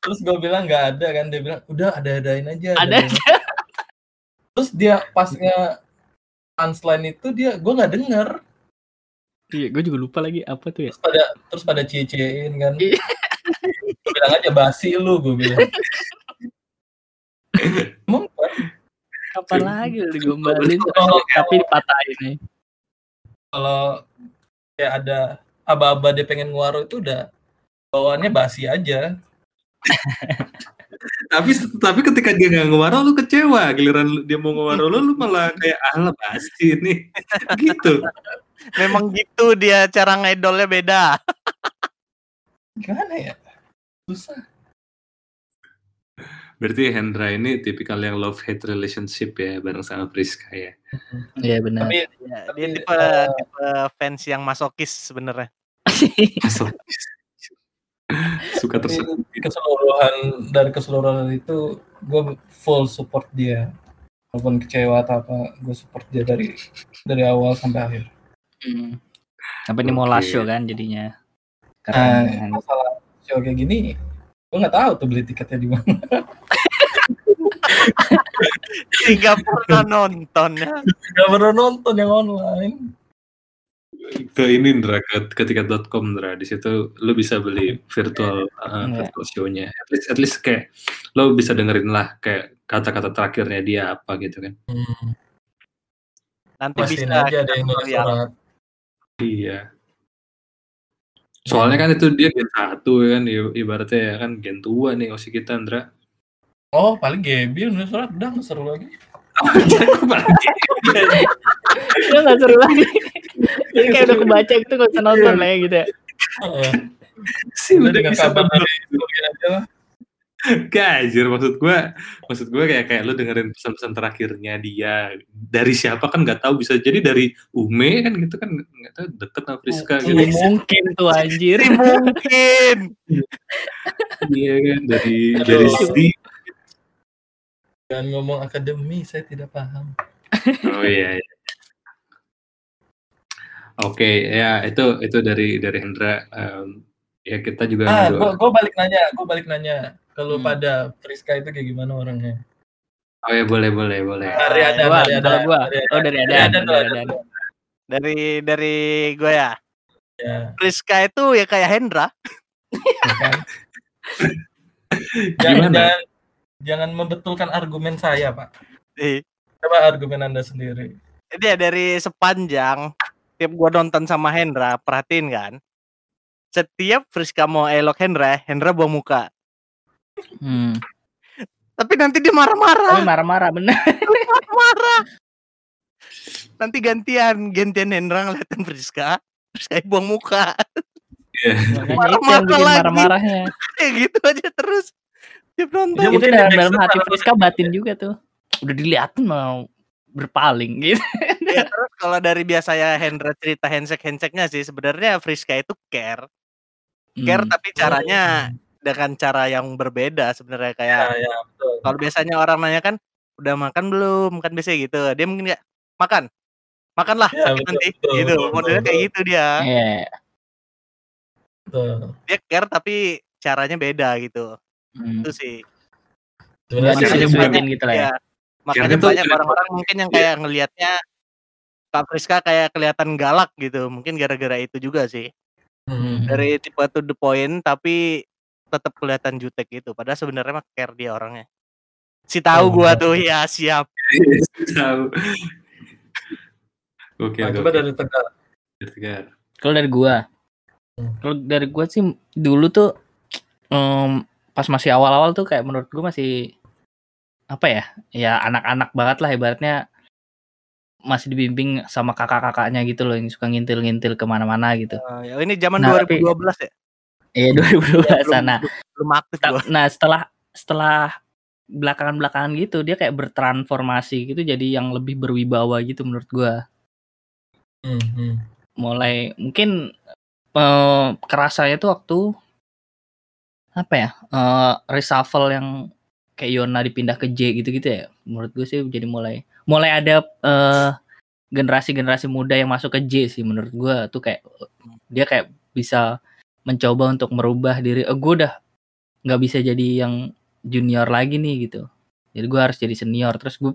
terus gue bilang nggak ada kan dia bilang udah ada adain aja Ada adain aja. Terus dia pas nge punchline itu dia gue nggak denger. Iya, gue juga lupa lagi apa tuh ya. terus pada terus pada cie-ciein kan. Iya. gue bilang aja basi lu gue bilang. Emang Kapan lagi lu digombalin? Kalau- tapi dipatahin nih. kalau kayak ada aba-aba dia pengen nguaro itu udah bawaannya basi aja Tapi tapi ketika dia nggak ngewaro lu kecewa. Giliran dia mau ngewaro lu, lu malah kayak ah pasti nih. gitu. Memang gitu dia cara ngidolnya beda. gimana ya susah Berarti Hendra ini tipikal yang love hate relationship ya bareng sama Priska ya. Iya benar. tapi Ya, Tapi, dia tipe, eh, tipe fans yang masokis sebenarnya. Masuk. Suka tersebut. keseluruhan dari keseluruhan itu gue full support dia walaupun kecewa atau apa gue support dia dari dari awal sampai akhir Hmm. Sampai ini mau show kan jadinya. Nah, Keren. masalah show kayak gini, gue nggak tahu tuh beli tiketnya di mana. Tiga pernah nonton ya. Gak pernah nonton yang online. Ke ini Ndra ke, ke tiket.com Ndra. Di situ lu bisa beli virtual uh, Iya. virtual show-nya. At least at least kayak lo bisa dengerin lah kayak kata-kata terakhirnya dia apa gitu kan. Nanti Pastiin bisa aja ada yang surat. iya. Soalnya kan itu dia gen satu ya kan ibaratnya ya kan gen tua nih osi kita Ndra. Oh, paling Gaby nulis surat udah seru lagi. Itu nggak seru lagi. Jadi kayak udah kebaca itu nggak usah nonton lah ya gitu ya. Heeh. sih Udah bisa banget aja lah. Gajir maksud gue maksud gue kayak kayak lu dengerin pesan-pesan terakhirnya dia dari siapa kan nggak tahu bisa jadi dari Ume kan gitu kan nggak tahu deket sama Friska gitu mungkin tuh anjir. Mungkin. iya kan dari Aduh. dari Sri Jangan ngomong akademi, saya tidak paham. oh iya, iya. Oke ya itu itu dari dari Hendra Em, ya kita juga Ah, gua balik nanya, gua balik nanya. Kalau Hmm. pada Friska itu kayak gimana orangnya? oh ya boleh boleh boleh Dari ada, Gua, dari ada, gua. dari ada. Oh dari ada. Dari ada, Dari ada ada. tuh. Dari dari gue ya. Ya, Priska itu ya kayak Hendra. jangan, jangan, jangan membetulkan argumen saya, Pak. Coba argumen Anda sendiri. Jadi ya dari sepanjang tiap gua nonton sama Hendra, perhatiin kan. Setiap Friska mau elok Hendra, Hendra buang muka. Hmm. Tapi nanti dia Tapi marah-marah, marah-marah bener. marah. Nanti gantian, gantian Hendra ngeliatin Friska, Friska buang muka. Itu yang Marah-marah lagi. marah-marahnya. Kayak gitu aja terus. Tiap nonton. Dia itu mungkin dalam, di dalam backstep hati Friska batin juga tuh. Udah diliatin mau berpaling gitu. Ya, terus kalau dari biasanya Hendra cerita handshake-handshake-nya sih sebenarnya Friska itu care. Care Hmm. tapi caranya dengan cara yang berbeda sebenarnya Ya, kayak ya, betul. kalau biasanya orang nanya kan udah makan belum kan biasanya gitu dia mungkin kayak makan makanlah Ya, sakit betul, nanti betul, gitu betul, modelnya betul, kayak gitu dia Iya. betul. dia care tapi caranya beda gitu Hmm. itu sih Sebenarnya disebut-sebutin gitu lah ya. ya makanya banyak orang-orang mungkin yang kayak ngelihatnya Kak Friska kayak kelihatan galak gitu mungkin gara-gara itu juga sih Hmm. dari tipe to the point tapi tetap kelihatan jutek gitu padahal sebenarnya mah care dia orangnya si tahu Oh, gua tuh ya siap tahu oke Nah, coba dari Tegar. Tegar. Kalau dari gua, Hmm. kalau dari gua sih dulu tuh em, pas masih awal-awal tuh kayak menurut gua masih apa ya? Ya anak-anak banget lah ibaratnya masih dibimbing sama kakak-kakaknya gitu loh yang suka ngintil-ngintil ke mana-mana gitu. Ya ini zaman Nah, tapi- 2012 ya Iya 2012 Ya, belum, sana. belum, belum aktif Ta- gua Nah setelah setelah belakangan-belakangan gitu dia kayak bertransformasi gitu jadi yang lebih berwibawa gitu menurut gua. Hmm, hmm. mulai mungkin eh kerasanya tuh waktu apa ya eh reshuffle yang kayak Yona dipindah ke J gitu-gitu ya menurut gue sih jadi mulai mulai ada eh generasi-generasi muda yang masuk ke J sih menurut gue tuh kayak dia kayak bisa mencoba untuk merubah diri. Eh, gue udah nggak bisa jadi yang junior lagi nih gitu. Jadi gue harus jadi senior. Terus gue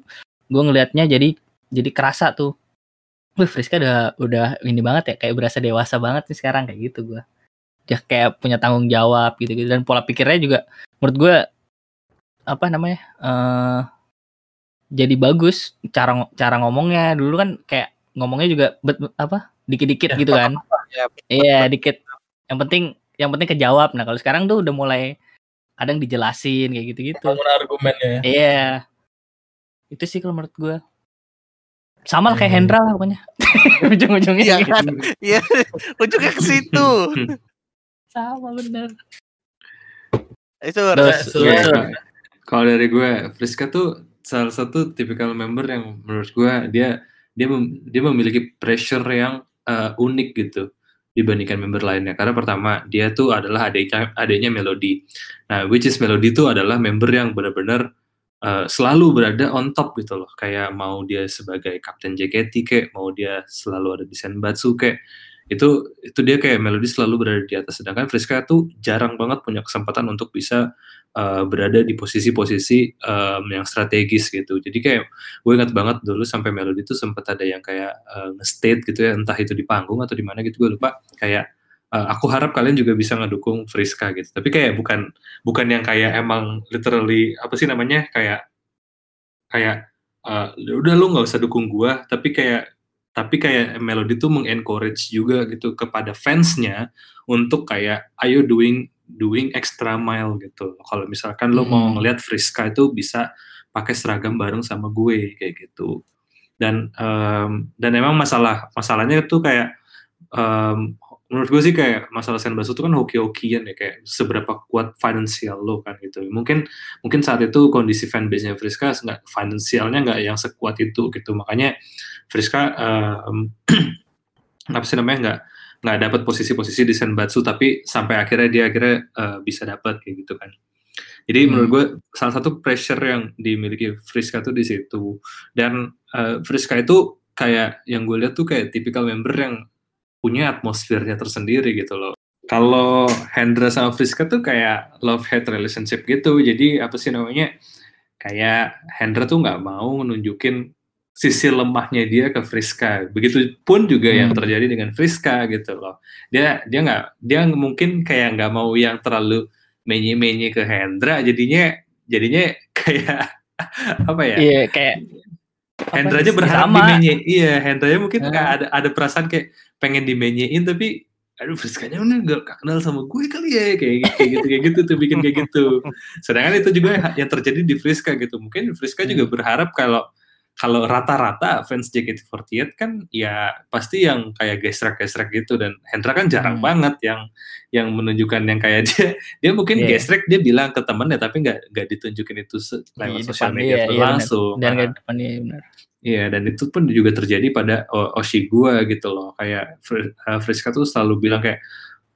gue ngelihatnya jadi jadi kerasa tuh. Wih, Friska udah udah ini banget ya kayak berasa dewasa banget nih sekarang kayak gitu gua. Dia kayak punya tanggung jawab gitu-gitu. Dan pola pikirnya juga menurut gua apa namanya? eh jadi bagus cara cara ngomongnya. Dulu kan kayak ngomongnya juga bet, bet- apa? dikit-dikit Ya, gitu kan. ya Iya, dikit. Yang penting yang penting kejawab. Nah, kalau sekarang tuh udah mulai kadang dijelasin kayak gitu-gitu. Bangun argumennya. Iya. Itu sih kalau menurut gua. Sama lah kayak Hmm. Hendra lah pokoknya. Ujung-ujungnya Iya gitu. kan? Iya, ujungnya ke situ. Sama bener. Itu ya, sur. Kalau dari gue, Friska tuh salah satu tipikal member yang menurut gue dia dia mem- dia memiliki pressure yang eh, unik gitu dibandingkan member lainnya. Karena pertama dia tuh adalah adiknya adiknya Melody. Nah, which is Melody tuh adalah member yang benar-benar eh, selalu berada on top gitu loh. Kayak mau dia sebagai kapten JKT kayak mau dia selalu ada di Senbatsu kayak itu itu dia kayak Melody selalu berada di atas sedangkan Friska tuh jarang banget punya kesempatan untuk bisa uh, berada di posisi-posisi um, yang strategis gitu. Jadi kayak gue ingat banget dulu sampai Melody tuh sempat ada yang kayak uh, nge-state gitu ya entah itu di panggung atau di mana gitu gue lupa. Kayak uh, aku harap kalian juga bisa ngedukung Friska gitu. Tapi kayak bukan bukan yang kayak emang literally apa sih namanya kayak kayak uh, udah lu nggak usah dukung gua tapi kayak tapi kayak Melody tuh mengencourage juga gitu kepada fansnya untuk kayak ayo doing doing extra mile gitu. Kalau misalkan lo mau Hmm. ngelihat Friska itu bisa pakai seragam bareng sama gue kayak gitu. Dan em, dan emang masalah masalahnya tuh kayak em, menurut gue sih kayak masalah Senbasu itu kan hoki-hokian ya kayak seberapa kuat finansial lo kan gitu. Mungkin mungkin saat itu kondisi fanbase-nya Friska nggak finansialnya nggak yang sekuat itu gitu. Makanya Friska em, apa sih namanya nggak nggak dapat posisi-posisi di Senbatsu tapi sampai akhirnya dia akhirnya eh, bisa dapat kayak gitu kan. Jadi Hmm. menurut gue salah satu pressure yang dimiliki Friska tuh di situ dan eh, Friska itu kayak yang gue lihat tuh kayak tipikal member yang punya atmosfernya tersendiri gitu loh. Kalau Hendra sama Friska tuh kayak love hate relationship gitu. Jadi apa sih namanya? Kayak Hendra tuh nggak mau nunjukin sisi lemahnya dia ke Friska. Begitupun juga yang Hmm. terjadi dengan Friska gitu loh. Dia dia nggak dia mungkin kayak nggak mau yang terlalu menye-menye ke Hendra. Jadinya jadinya kayak apa ya? Iya kayak Hendra aja berharap sama. dimenye. Iya, Hendra aja mungkin kayak ada ada perasaan kayak pengen dimenyein tapi aduh Friskanya udah gak, gak kenal sama gue kali ya kayak, kayak gitu kayak gitu tuh bikin kayak gitu. Sedangkan itu juga yang terjadi di Friska gitu. Mungkin Friska juga Hmm. berharap kalau kalau rata-rata fans JKT48 kan ya pasti yang kayak gesrek-gesrek gitu dan Hendra kan jarang Hmm. banget yang yang menunjukkan yang kayak dia dia mungkin Iya. gesrek dia bilang ke temennya tapi nggak nggak ditunjukin itu lewat sosial media dia, iya langsung. dan nggak di depan dia benar. Iya, dan itu pun juga terjadi pada O- Oshigua gitu loh. Kayak uh, Friska tuh selalu bilang kayak,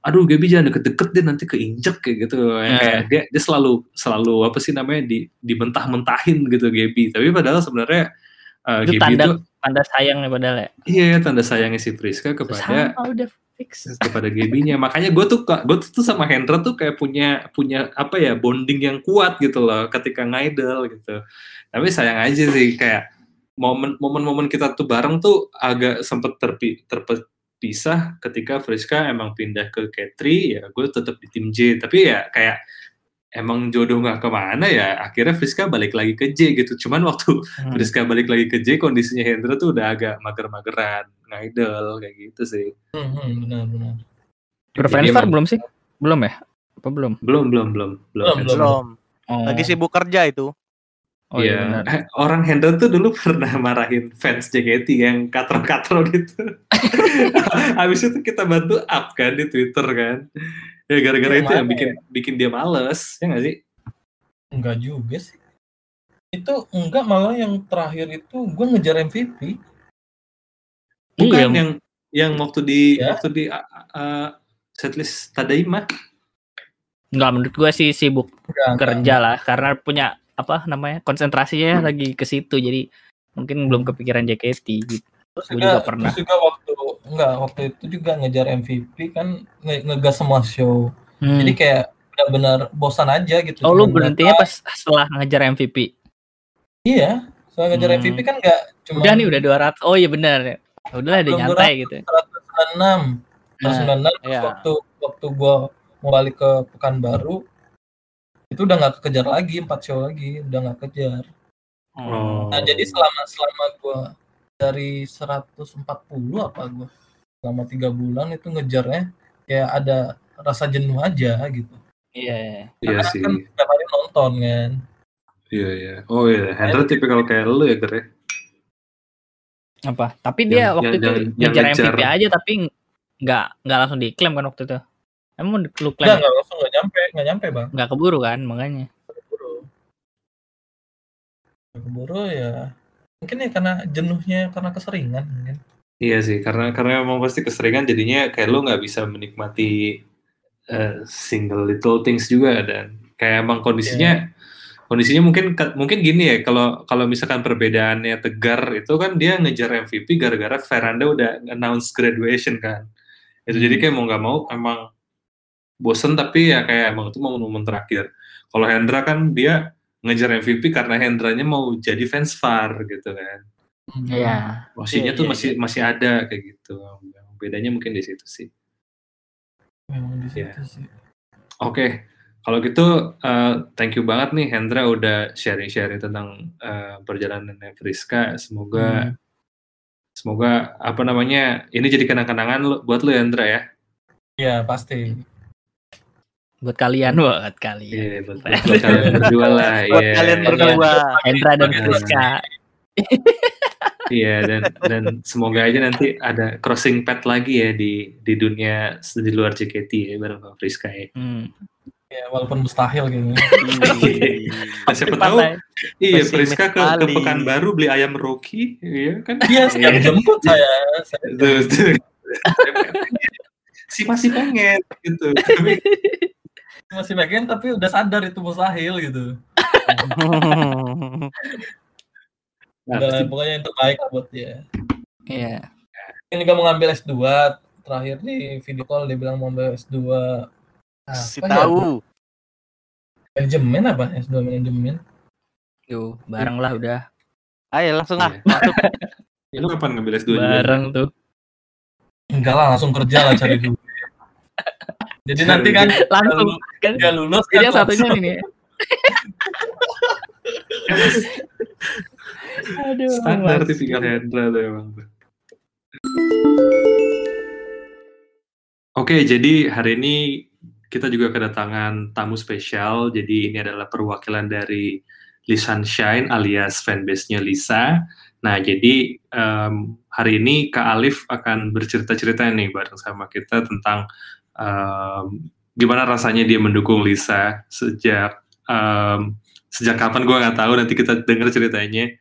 aduh Gaby jangan deket-deket deh nanti keinjek kayak gitu. Nah. kayak dia, dia selalu selalu apa sih namanya di dibentah-mentahin gitu Gaby. Tapi padahal sebenarnya uh, Itu Gaby tanda itu tanda sayang nih padahal ya. iya tanda sayangnya si Friska kepada Sama udah fix. kepada Gaby-nya. Makanya gue tuh gue tuh sama Hendra tuh kayak punya punya apa ya bonding yang kuat gitu loh ketika ngidol gitu. Tapi sayang aja sih kayak momen momen-momen kita tuh bareng tuh agak sempet terpi, terpisah ketika Friska emang pindah ke K3 ya gue tetap di tim J tapi ya kayak emang jodoh nggak ke mana ya akhirnya Friska balik lagi ke J gitu cuman waktu Hmm. Friska balik lagi ke J kondisinya Hendra tuh udah agak mager-mageran ngidol kayak gitu sih Hmm, hmm, benar benar. Berfanstar belum sih? Belum ya? Apa belum? belum belum belum belum Belum. Belum. Oh. Lagi sibuk kerja itu. Oh iya Iya. benar. Eh, orang Hendra tuh dulu pernah marahin fans JKT yang katro-katro gitu. Habis itu kita bantu up kan di Twitter kan. Ya gara-gara Yang itu yang bikin bikin dia males, ya nggak sih? Enggak juga sih. Itu enggak malah yang terakhir itu gue ngejar MVP. Bukan Iya, yang yang waktu di Ya. waktu di uh, uh, setlist Tadaima. Enggak menurut gua sih sibuk Enggak, enggak. kerja lah karena punya apa namanya konsentrasinya lagi ke situ jadi mungkin belum kepikiran JKT gitu. Terus Gua juga, juga pernah. terus juga waktu enggak waktu itu juga ngejar MVP kan nge ngegas semua show. Hmm. Jadi kayak benar-benar bosan aja gitu. oh lu berhentinya pas setelah ngejar MVP. Iya, soal ngejar Hmm. MVP kan enggak cuma Udah nih udah 200. Oh iya benar ya. Udahlah udah Belum nyantai gitu. 196. Terus Nah, 96 terus iya. waktu waktu gua mau balik ke Pekanbaru itu udah nggak kejar lagi empat show lagi udah nggak kejar Oh. nah jadi selama selama gua dari 140 apa gua selama tiga bulan itu ngejarnya kayak ada rasa jenuh aja gitu Iya. Iya Karena sih. kan setiap hari nonton kan Iya iya. Oh iya, Hendra tipikal kayak lu ya, Ger ya? Apa? Tapi dia Yang- waktu yang- itu yang- yang ngejar ngejar. MVP aja tapi nggak nggak langsung diklaim kan waktu itu. Emang lu klaim nggak langsung nggak nyampe nggak nyampe bang nggak keburu kan makanya. keburu Nggak keburu ya mungkin ya karena jenuhnya karena keseringan mungkin Iya sih, karena karena emang pasti keseringan jadinya kayak lu nggak bisa menikmati eh, single little things juga dan kayak emang kondisinya kondisinya mungkin mungkin gini ya kalau kalau misalkan perbedaannya tegar itu kan dia ngejar MVP gara-gara Veranda udah announce graduation kan. Itu jadi kayak mau nggak mau emang bosen tapi ya kayak emang itu momen-momen terakhir. Kalau Hendra kan dia ngejar MVP karena Hendranya mau jadi fans VAR gitu kan. Iya. Wasitnya Iya, tuh iya, masih masih ada kayak gitu. Bedanya mungkin di situ sih. Memang di situ Iya. sih. Oke, kalau gitu eh, thank you banget nih Hendra udah sharing-sharing tentang eh, perjalanan Friska. Semoga Hmm. semoga apa namanya ini jadi kenang-kenangan buat lu Hendra ya. Iya pasti. Buat kalian, buat kalian. Iya, buat, buat kalian berdua lah. Buat Iya. kalian Iya. berdua. Hendra dan Iya. Friska. Iya dan dan semoga aja nanti ada crossing path lagi ya di di dunia di luar JKT ya bareng sama Friska ya. Hmm. Ya walaupun mustahil gitu. Nah, siapa tahu iya Friska ke, ke. Pekanbaru beli ayam Rocky, iya kan? Iya siap jemput saya. saya si masih pengen gitu. Tapi masih bagian tapi udah sadar itu mustahil gitu. nah, Udah, pasti- pokoknya yang terbaik buat dia. Iya. Ini juga mau ngambil S2 terakhir di video call dia bilang mau ambil S2 Si apa ya? tahu. manajemen apa S2 manajemen Tuh, bareng lah udah. Ayo langsung ah. Iya. Masuk. lu kapan ngambil S2 juga? Bareng tuh. enggak lah langsung kerja lah cari dulu jadi nanti kan Langsung. Kan, dia lulus jadi kan yang satunya ini nih. Aduh. Standar tipikal Hendra tuh emang. Oke, jadi hari ini kita juga kedatangan tamu spesial. Jadi ini adalah perwakilan dari Lisan Shine alias fanbase-nya Lisa. Nah, jadi em, hari ini Kak Alif akan bercerita-cerita nih bareng sama kita tentang em, gimana rasanya dia mendukung Lisa sejak em, sejak kapan gue nggak tahu. Nanti kita dengar ceritanya.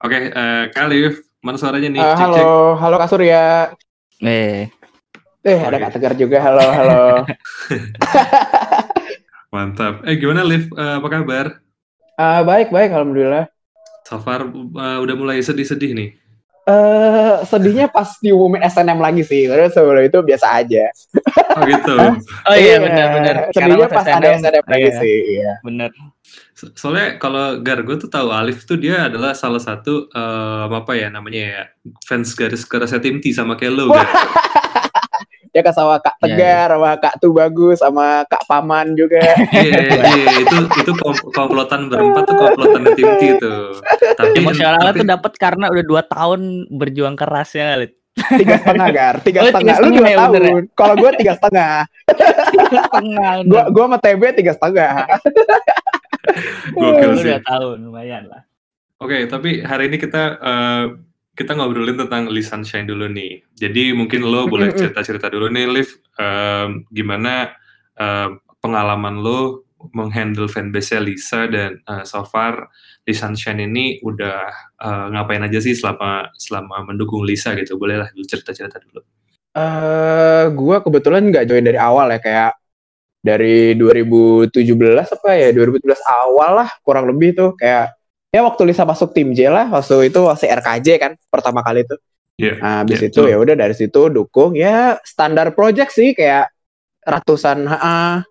Oke, eh, Kak Alif, mana suaranya nih? Eh, Cek, cek. halo, halo Kak Surya. Eh, Eh, ada. Kak Tegar juga. Halo, halo. Mantap. Eh, gimana Liv? Eh, apa kabar? Eh, baik, baik, alhamdulillah. So far eh, udah mulai sedih-sedih nih. Eh, sedihnya pas diumumin SNM lagi sih. Padahal sebelum itu biasa aja. Oh gitu. oh iya benar-benar. Sedihnya pas ada SNM lagi sih. Iya. Bener. So- Soalnya kalau Gar, gue tuh tahu Alif tuh dia adalah salah satu eh, apa ya namanya ya fans garis kerasnya tim T sama kayak lo, Gar. Ya kan sama Kak Iya, Tegar, sama Kak Tu Bagus, sama Kak Paman juga. Iya, iya, itu itu kom- komplotan berempat tuh komplotan tim T tuh. Tapi Emosionalnya tapi- tuh dapat karena udah dua tahun berjuang keras ya, Lid. Tiga setengah Gar, tiga Oh, setengah. tiga Lu dua setengah ya, tahun. Kalau gue tiga setengah. Tengah. Gua gua sama TB tiga setengah. Sih. dua tahun lumayan lah. Oke, tapi hari ini kita eh, kita ngobrolin tentang Lee Sunshine dulu nih. Jadi mungkin lo boleh Mm-mm. cerita-cerita dulu nih, Liv, em, gimana em, pengalaman lo menghandle fanbase Lisa dan eh, so far Lee Sunshine ini udah eh, ngapain aja sih selama selama mendukung Lisa gitu? Bolehlah dulu cerita-cerita dulu. Eh, gua kebetulan nggak join dari awal ya kayak dari 2017 apa ya 2017 awal lah kurang lebih tuh kayak ya waktu Lisa masuk tim J lah waktu itu masih RKJ kan pertama kali tuh. Iya. Nah, habis Iya, itu betul. ya udah dari situ dukung ya standar project sih kayak ratusan HA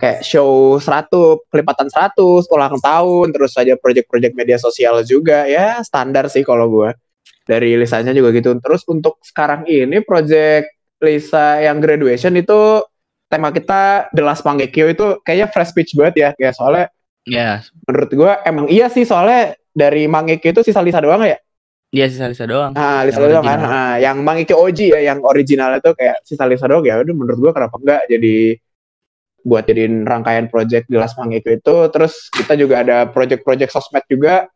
kayak show 100, kelipatan 100, ulang tahun, terus aja project-project media sosial juga ya standar sih kalau gua. Dari Lisanya juga gitu. Terus untuk sekarang ini project Lisa yang graduation itu tema kita The Last Mangekyo itu kayaknya fresh pitch banget ya kayak soalnya Ya, menurut gua emang iya sih soalnya dari Mangekyo itu sisa Lisa doang ya dia sisa-sisa doang. Ah, Lisa Yang doang kan. Ah, yang Mangekyo OG ya, yang original itu kayak sisa Lisa doang ya. Udah menurut gua kenapa enggak jadi buat jadiin rangkaian project di Las Mangekyo itu. Terus kita juga ada project-project sosmed juga.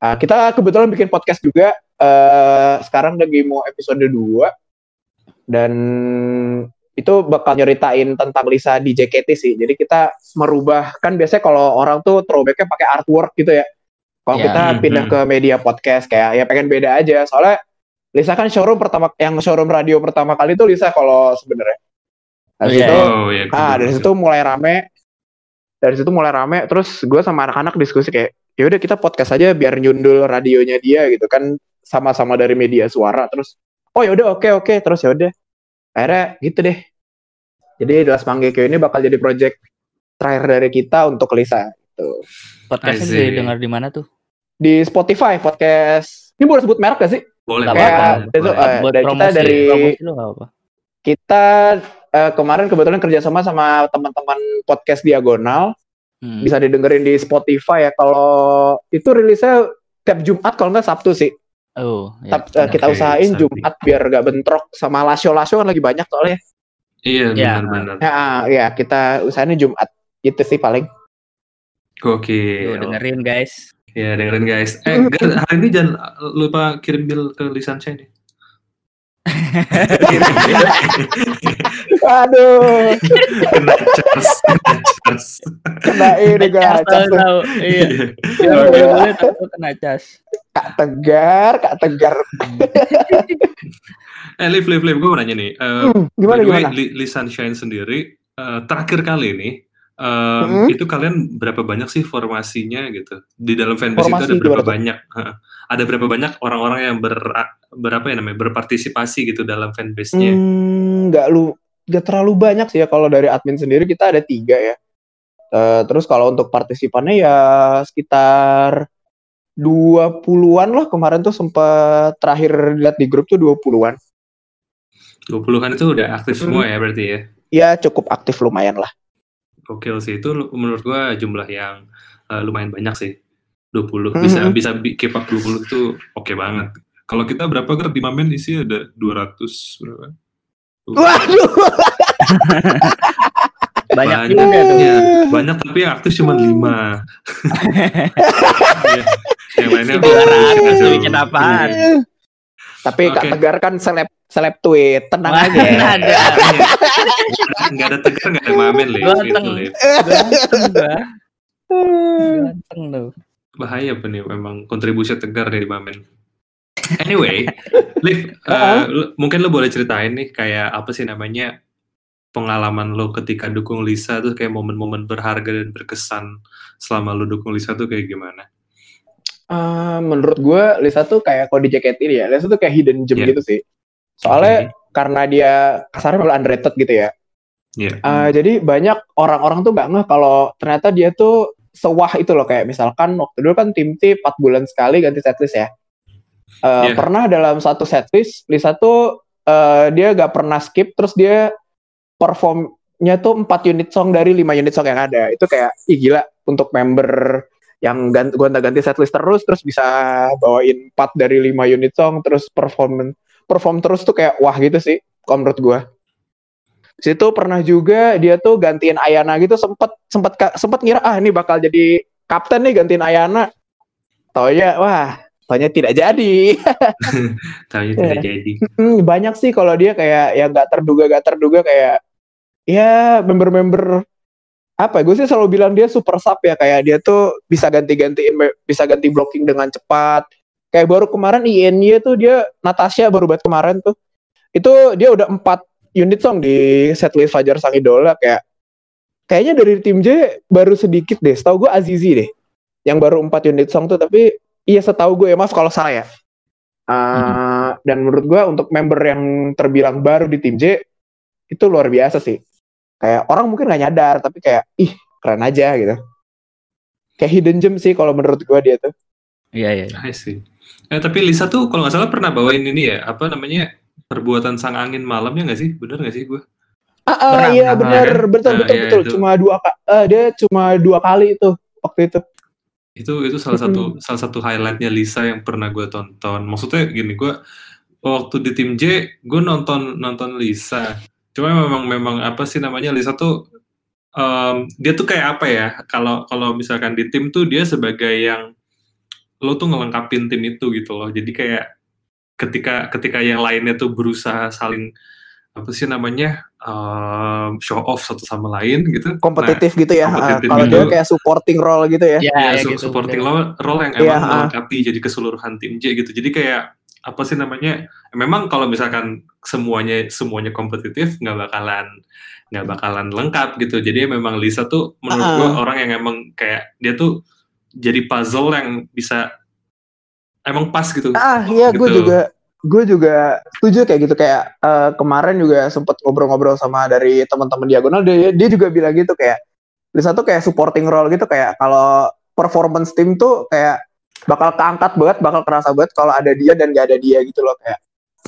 Ah, kita kebetulan bikin podcast juga. eh sekarang lagi mau episode 2 dan itu bakal nyeritain tentang Lisa di JKT sih. Jadi kita merubah kan biasanya kalau orang tuh throwbacknya pakai artwork gitu ya. Kalau Ya. kita Mhm. pindah ke media podcast kayak ya pengen beda aja. Soalnya Lisa kan showroom pertama yang showroom radio pertama kali tuh Lisa kalau sebenarnya. Dari Iya, situ, Oh, ya. ah dari situ mulai rame. Dari situ mulai rame. Terus gue sama anak-anak diskusi kayak, ya udah kita podcast aja biar nyundul radionya dia gitu kan sama-sama dari media suara. Terus, oh ya udah oke oke. Terus ya udah akhirnya gitu deh jadi The Last Manggekyo ini bakal jadi project terakhir dari kita untuk Lisa gitu. Podcastnya bisa see. didengar di mana tuh? di Spotify podcast ini boleh sebut merek gak sih Boleh, Nggak boleh, boleh, Itu, eh, Buat kita promosi, dari- promosi kita eh, kemarin kebetulan kerjasama sama teman-teman podcast diagonal Hmm. bisa didengerin di Spotify ya kalau itu rilisnya tiap Jumat kalau nggak Sabtu sih Oh, ya. Tap- eh, kita Oke, usahain Sabtu. Jumat biar gak bentrok sama lasio-lasio kan lagi banyak soalnya Iya, Ya. benar-benar. ya, ya kita usahain Jumat gitu sih paling Gokil. Tuh, dengerin guys. Ya, dengerin guys. Eh, Gar, hari ini jangan lupa kirim bill ke Lisan Shine. Aduh kena charge, kena charge. kena ini gak Tahu tahu. Iya. Iya. Boleh boleh tahu kena cas. kak tegar kak tegar Eh, Liv, Liv, Liv, gue mau nanya nih. Eh, Hmm, gimana gimana Li- Lisan Shine sendiri, eh, terakhir kali ini, eh, Hmm. itu kalian berapa banyak sih formasinya gitu? Di dalam fanbase itu Formasi ada berapa tuh? banyak? Heeh. ada berapa banyak orang-orang yang ber, berapa ya namanya berpartisipasi gitu dalam fanbase-nya? Hmm, nggak lu nggak terlalu banyak sih ya kalau dari admin sendiri kita ada tiga ya Eh, terus kalau untuk partisipannya ya sekitar 20-an lah kemarin tuh sempat terakhir lihat di grup tuh 20-an 20-an itu udah aktif Hmm. semua ya berarti ya? ya cukup aktif lumayan lah Gokil sih itu menurut gua jumlah yang eh, lumayan banyak sih. 20 bisa Mhm. bisa bi- keep up 20 itu oke banget. Kalau kita berapa ger di Mamen isi ada 200 berapa? Tuh. waduh Banyak Banyak. juga tuh. Iya, banyak tapi yang aktif cuma 5. yang lainnya Aduh. bikin apaan? Tapi Kak Oke. Tegar kan seleb seleb tweet tenang Mana aja ada. Enggak ada tegar, enggak ada Mamen, Liv. Ganteng. Gitu. Ganteng. Ganteng tuh. Bahaya apa nih memang kontribusi tegar dari Mamen. Anyway, Liv, Uh-uh. lu- mungkin lo boleh ceritain nih kayak apa sih namanya pengalaman lo ketika dukung Lisa tuh kayak momen-momen berharga dan berkesan selama lo dukung Lisa tuh kayak gimana? Eh, menurut gue Lisa tuh kayak kalau di jaket ini ya Lisa tuh kayak hidden gem Iya. gitu sih soalnya karena dia kasarnya malah underrated gitu ya Iya. Uh, jadi banyak orang-orang tuh nggak ngeh kalau ternyata dia tuh sewah itu loh kayak misalkan waktu dulu kan tim T 4 bulan sekali ganti setlist ya. Uh, Iya. Pernah dalam satu setlist Lisa tuh uh, dia gak pernah skip terus dia performnya tuh 4 unit song dari 5 unit song yang ada. Itu kayak ih gila untuk member yang ganti gonta-ganti setlist terus terus bisa bawain 4 dari 5 unit song terus perform perform terus tuh kayak wah gitu sih kalau menurut gua situ pernah juga dia tuh gantiin Ayana gitu sempet sempet sempet ngira ah ini bakal jadi kapten nih gantiin Ayana taunya wah taunya tidak jadi Tahunya Iya. tidak jadi. Hmm, banyak sih kalau dia kayak yang nggak terduga gak terduga kayak ya member-member apa gue sih selalu bilang dia super sub ya kayak dia tuh bisa ganti-gantiin bisa ganti blocking dengan cepat. Kayak baru kemarin INY tuh dia Natasha baru buat kemarin tuh. Itu dia udah empat unit song di setlist Fajar Sang Idola kayak kayaknya dari tim J baru sedikit deh. Setahu gue Azizi deh yang baru empat unit song tuh tapi iya setahu gue ya maaf kalau salah ya. Uh, dan menurut gua untuk member yang terbilang baru di tim J itu luar biasa sih. Kayak orang mungkin nggak nyadar tapi kayak ih keren aja gitu. Kayak hidden gem sih kalau menurut gua dia tuh. Iya iya. iya. I see. Eh, tapi Lisa tuh kalau nggak salah pernah bawain ini ya, apa namanya, perbuatan sang angin malamnya nggak sih? Bener nggak sih gue? Ah, Pernah, iya benar kan? betul Nah, betul iya, betul. itu. Cuma dua eh, dia cuma dua kali itu waktu itu. Itu itu salah satu salah satu highlightnya Lisa yang pernah gue tonton. Maksudnya gini, gue waktu di tim J, gue nonton nonton Lisa. Cuma memang memang apa sih namanya Lisa tuh em, dia tuh kayak apa ya? Kalau kalau misalkan di tim tuh dia sebagai yang lo tuh ngelengkapin tim itu gitu loh. Jadi kayak ketika ketika yang lainnya tuh berusaha saling apa sih namanya em, show off satu sama lain gitu. Nah, Kompetitif gitu ya. ah. kompetitif Kalau gitu. dia kayak supporting role gitu ya. Iya, ya, ya, su- gitu, supporting bener. role, role yang Iya, emang ah. melengkapi jadi keseluruhan tim J gitu. Jadi kayak apa sih namanya? Memang kalau misalkan semuanya semuanya kompetitif nggak bakalan nggak bakalan lengkap gitu. Jadi memang Lisa tuh menurut Ah. gua orang yang emang kayak dia tuh jadi puzzle yang bisa emang pas gitu. Ah iya gue Gitu. juga gue juga setuju kayak gitu kayak eh, kemarin juga sempet ngobrol-ngobrol sama dari teman-teman diagonal dia dia juga bilang gitu kayak Lisa tuh kayak supporting role gitu kayak kalau performance tim tuh kayak bakal keangkat banget bakal kerasa banget kalau ada dia dan gak ada dia gitu loh kayak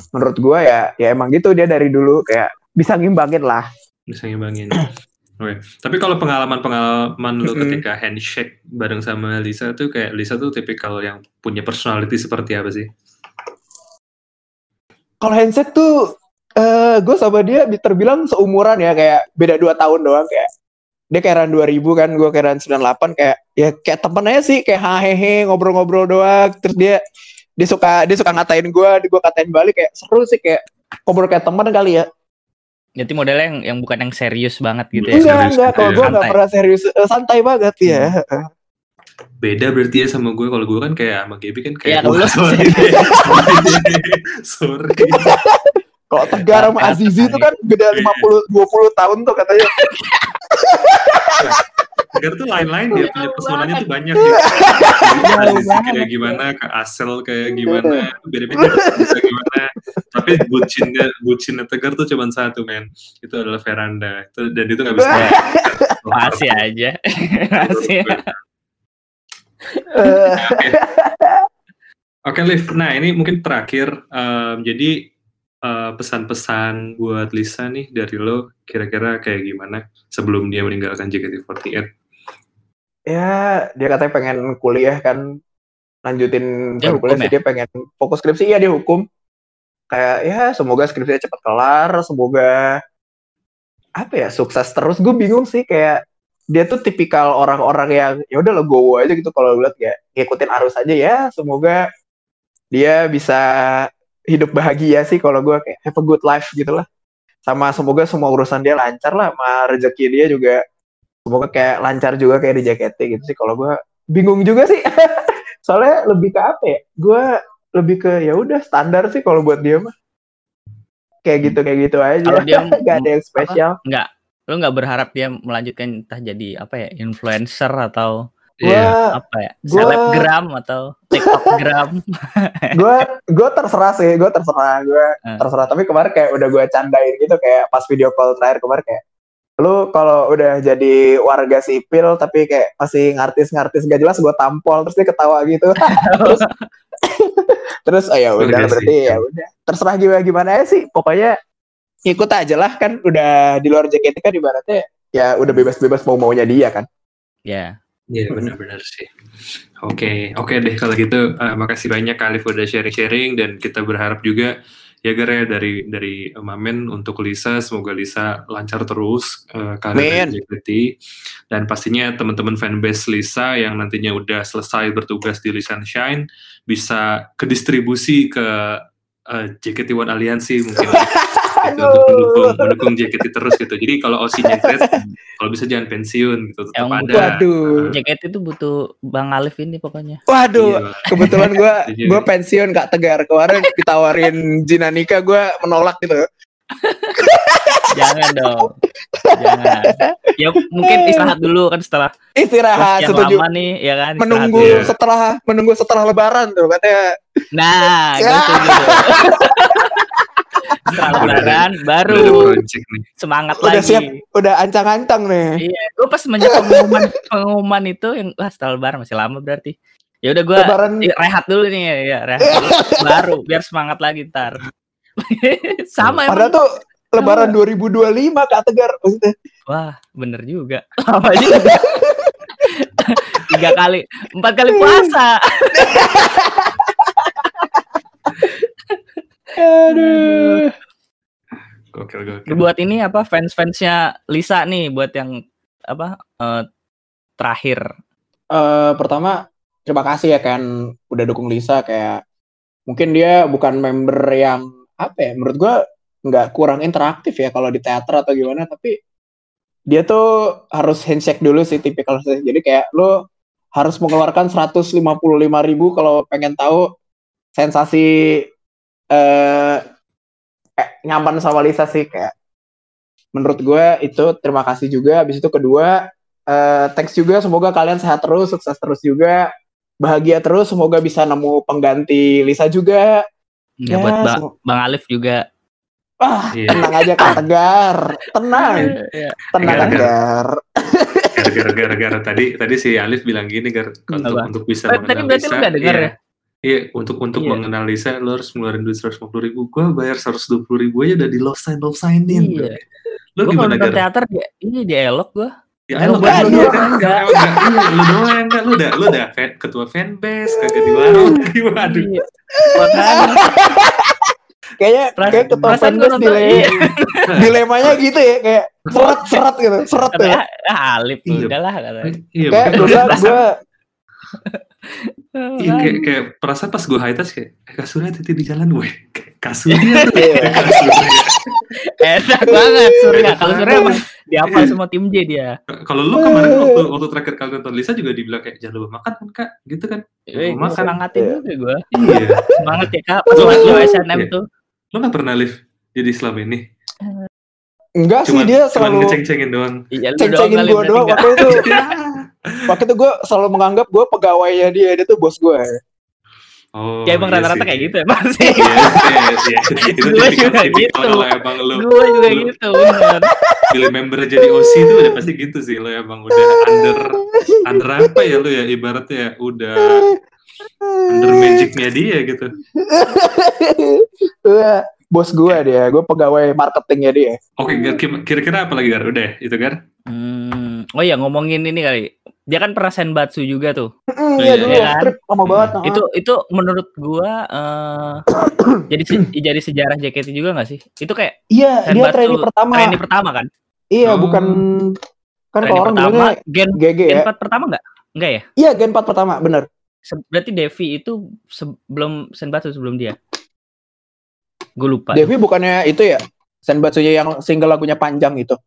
menurut gue ya ya emang gitu dia dari dulu kayak bisa ngimbangin lah bisa ngimbangin. Oke. Tapi kalau pengalaman-pengalaman Mm-mm. ketika handshake bareng sama Lisa tuh kayak Lisa tuh tipikal yang punya personality seperti apa sih? kalau handshake tuh eh gue sama dia bi- terbilang seumuran ya kayak beda dua tahun doang kayak dia kairan 2000 kan gue kairan 98 kayak ya kayak temen aja sih kayak hahehe ngobrol-ngobrol doang terus dia dia suka dia suka ngatain gue gue katain balik kayak seru sih kayak ngobrol kayak temen kali ya Jadi modelnya yang yang bukan yang serius banget gitu Iya, ya. enggak serius enggak kalau ya. gue nggak Santai. pernah serius eh, santai banget ya Beda berarti ya sama gue. Kalau gue kan kayak sama Gaby kan kayak Iya, wah, sorry. sorry. kalau tegar sama Azizi itu kan beda 50 20 tahun tuh katanya Tegar tuh lain-lain dia punya personanya tuh banyak. Jauh Azizi banget. kayak gimana, ke Asel kayak gimana, beda-beda kayak gimana. Tapi bucinnya, bucinnya Tegar tuh cuma satu men. Itu adalah veranda. Itu, dan itu nggak bisa. Masih aja. Masih. Eh, Oke, Liv. Nah, ini mungkin terakhir. Em, jadi eh, pesan-pesan buat Lisa nih dari lo kira-kira kayak gimana sebelum dia meninggalkan JKT48? ya dia katanya pengen kuliah kan lanjutin Dia pengen kuliah hukum sih, dia pengen fokus skripsi iya dia hukum. Kayak ya semoga skripsinya cepat kelar semoga apa ya sukses terus. Gue bingung sih kayak dia tuh tipikal orang-orang yang ya udah lo go aja gitu kalau lihat kayak ngikutin arus aja ya semoga dia bisa hidup bahagia sih kalau gue kayak have a good life gitu lah. Sama semoga semua urusan dia lancar lah sama rezeki dia juga semoga kayak lancar juga kayak di JKT gitu sih. Kalau gue bingung juga sih. Soalnya lebih ke apa ya? Gue lebih ke ya udah standar sih kalau buat dia mah. Kayak gitu kayak gitu aja. Kalau dia nggak ada yang spesial. Enggak. Lu nggak berharap dia melanjutkan entah jadi apa ya influencer atau gue apa ya? Gua- selebgram atau tiktokgram. Gue gue terserah sih gue terserah gue Hmm. terserah. Tapi kemarin kayak udah gue candain gitu kayak pas video call terakhir kemarin kayak lu kalau udah jadi warga sipil tapi kayak masih ngartis-ngartis gak jelas gue tampol. Terus dia ketawa gitu. Terus terus oh ya udah berarti ya udah. Terserah gimana gimana sih. Pokoknya ikut aja lah kan udah di luar JKT kan ibaratnya ya udah bebas-bebas mau maunya dia kan. Ya Iya benar-benar sih. Oke, oke deh kalau gitu. eh, makasih banyak Alif udah sharing-sharing dan kita berharap juga ya Gar ya dari dari Mamen untuk Lisa, semoga Lisa lancar terus eh, karir JKT dan pastinya teman-teman fanbase Lisa yang nantinya udah selesai bertugas di Lisa Shine bisa ke distribusi ke eh, JKT One Aliansi mungkin gitu, untuk mendukung, mendukung JKT terus gitu. Jadi kalau OC-nya great, kalau bisa jangan pensiun gitu, tetap Emang ada. waduh JKT itu butuh Bang Alif ini pokoknya waduh Iya. kebetulan gue gue pensiun kak tegar kemarin ditawarin Jinanika gue menolak gitu jangan dong jangan ya mungkin istirahat dulu kan setelah istirahat setuju lama nih ya kan menunggu dulu. Setelah menunggu setelah lebaran tuh katanya nah gue setuju tuh. setelah lebaran baru semangat Udah lagi siap. udah ancang-ancang nih Iya, gue pas semenjak pengumuman pengumuman itu yang wah setelah lebaran masih lama berarti. Ya udah gue lebaran rehat dulu nih ya, ya rehat dulu. baru biar semangat lagi ntar. Sama padahal emang. tuh lebaran 2025 kak tegar maksudnya Wah, bener juga. Lama juga. Tiga kali, empat kali puasa. aduh Gokil, gokil. Buat ini apa fans-fansnya Lisa nih buat yang apa eh, terakhir. Eh, pertama terima kasih ya kan udah dukung Lisa kayak mungkin dia bukan member yang apa ya menurut gua nggak kurang interaktif ya kalau di teater atau gimana tapi dia tuh harus handshake dulu sih tipikal jadi kayak lo harus mengeluarkan 155.000 ribu kalau pengen tahu sensasi eh eh, nyaman sama Lisa sih kayak. Menurut gue itu terima kasih juga. Habis itu kedua eh thanks juga. Semoga kalian sehat terus sukses terus juga. Bahagia terus semoga bisa nemu pengganti Lisa juga Ya, Ya, buat Ba- sem- Bang Alif juga. Ah, Iya. tenang aja Kak Tegar. Tenang, Iya. tenang Tegar. Tegar. gara-gara gara-gara tadi tadi si Alif bilang gini gar untuk Apa? untuk bisa Eh, tadi berarti lu dengar iya. ya? Iya, untuk untuk Iya. mengenal Lisa lo harus ngeluarin duit seratus ribu. Gue bayar seratus dua puluh ribu aja udah di love sign love signin. Iya. Lo Gue kalau gimana nonton gar? teater dia ini dia elok gue. Ya, kan lu iya doang kan? enggak? Enggak? Iya, lu doang enggak? Lu udah lu udah fan, ketua fanbase kagak di warung. Waduh. Iya. Makanya Kayaknya kayak ketua fanbase nonton, dile iya. dilemanya gitu ya kayak seret seret gitu, seret ah, Iya. udahlah katanya. Iya, Kayak gue Iya kayak kayak perasaan pas gue high touch kayak eh, kasurnya titip di jalan gue. Kasurnya tuh. Iya. kasurnya. Enak banget Surya. Kalau Surya Enak. emang diapal semua tim J dia. Kalau lu kemarin waktu waktu terakhir kali nonton Lisa juga dibilang kayak jangan lupa makan kan kak, gitu kan? Eh, gua makan. semangatin Iya. juga gue. Iya. Semangat ya kak. Pas waktu SNM Iya. tuh. Lo gak pernah live jadi selama ini? enggak sih Cuman, dia cuman selalu ngeceng-cengin doang. Iya lu ceng-cengin berarti doang nggak. waktu itu. Waktu itu gue selalu menganggap gue pegawainya dia, dia tuh bos gue. Oh, Ya emang iya rata-rata sih. kayak gitu emang sih. Iya, iya, iya. Itu tipikal, juga gitu. kalau emang lu Gue juga lu- gitu bener. pilih member jadi OC itu udah pasti gitu sih lo emang udah under under apa ya lo ya ibaratnya ya udah under magicnya dia gitu. Wah, bos gue dia, gue pegawai marketingnya dia. Oke, kim- kira-kira apa lagi Gar? Udah, itu Gar? Hmm, oh ya ngomongin ini kali. Dia kan pernah senbatsu juga tuh. Mm, iya, dulu iya kan? trip lama banget. nah. Itu itu menurut gua eh jadi se- jadi sejarah JKT juga gak sih? Itu kayak Iya, dia senbatsu trainee pertama. trainee pertama kan? Iya, Oh. bukan kan kalau orang pertama, gen GG gen ya. 4 pertama enggak? Enggak ya? Iya, Gen 4 pertama, bener. Se- Berarti Devi itu sebelum senbatsu sebelum dia. Gue lupa. Devi bukannya itu ya? Senbatsunya yang single lagunya panjang itu.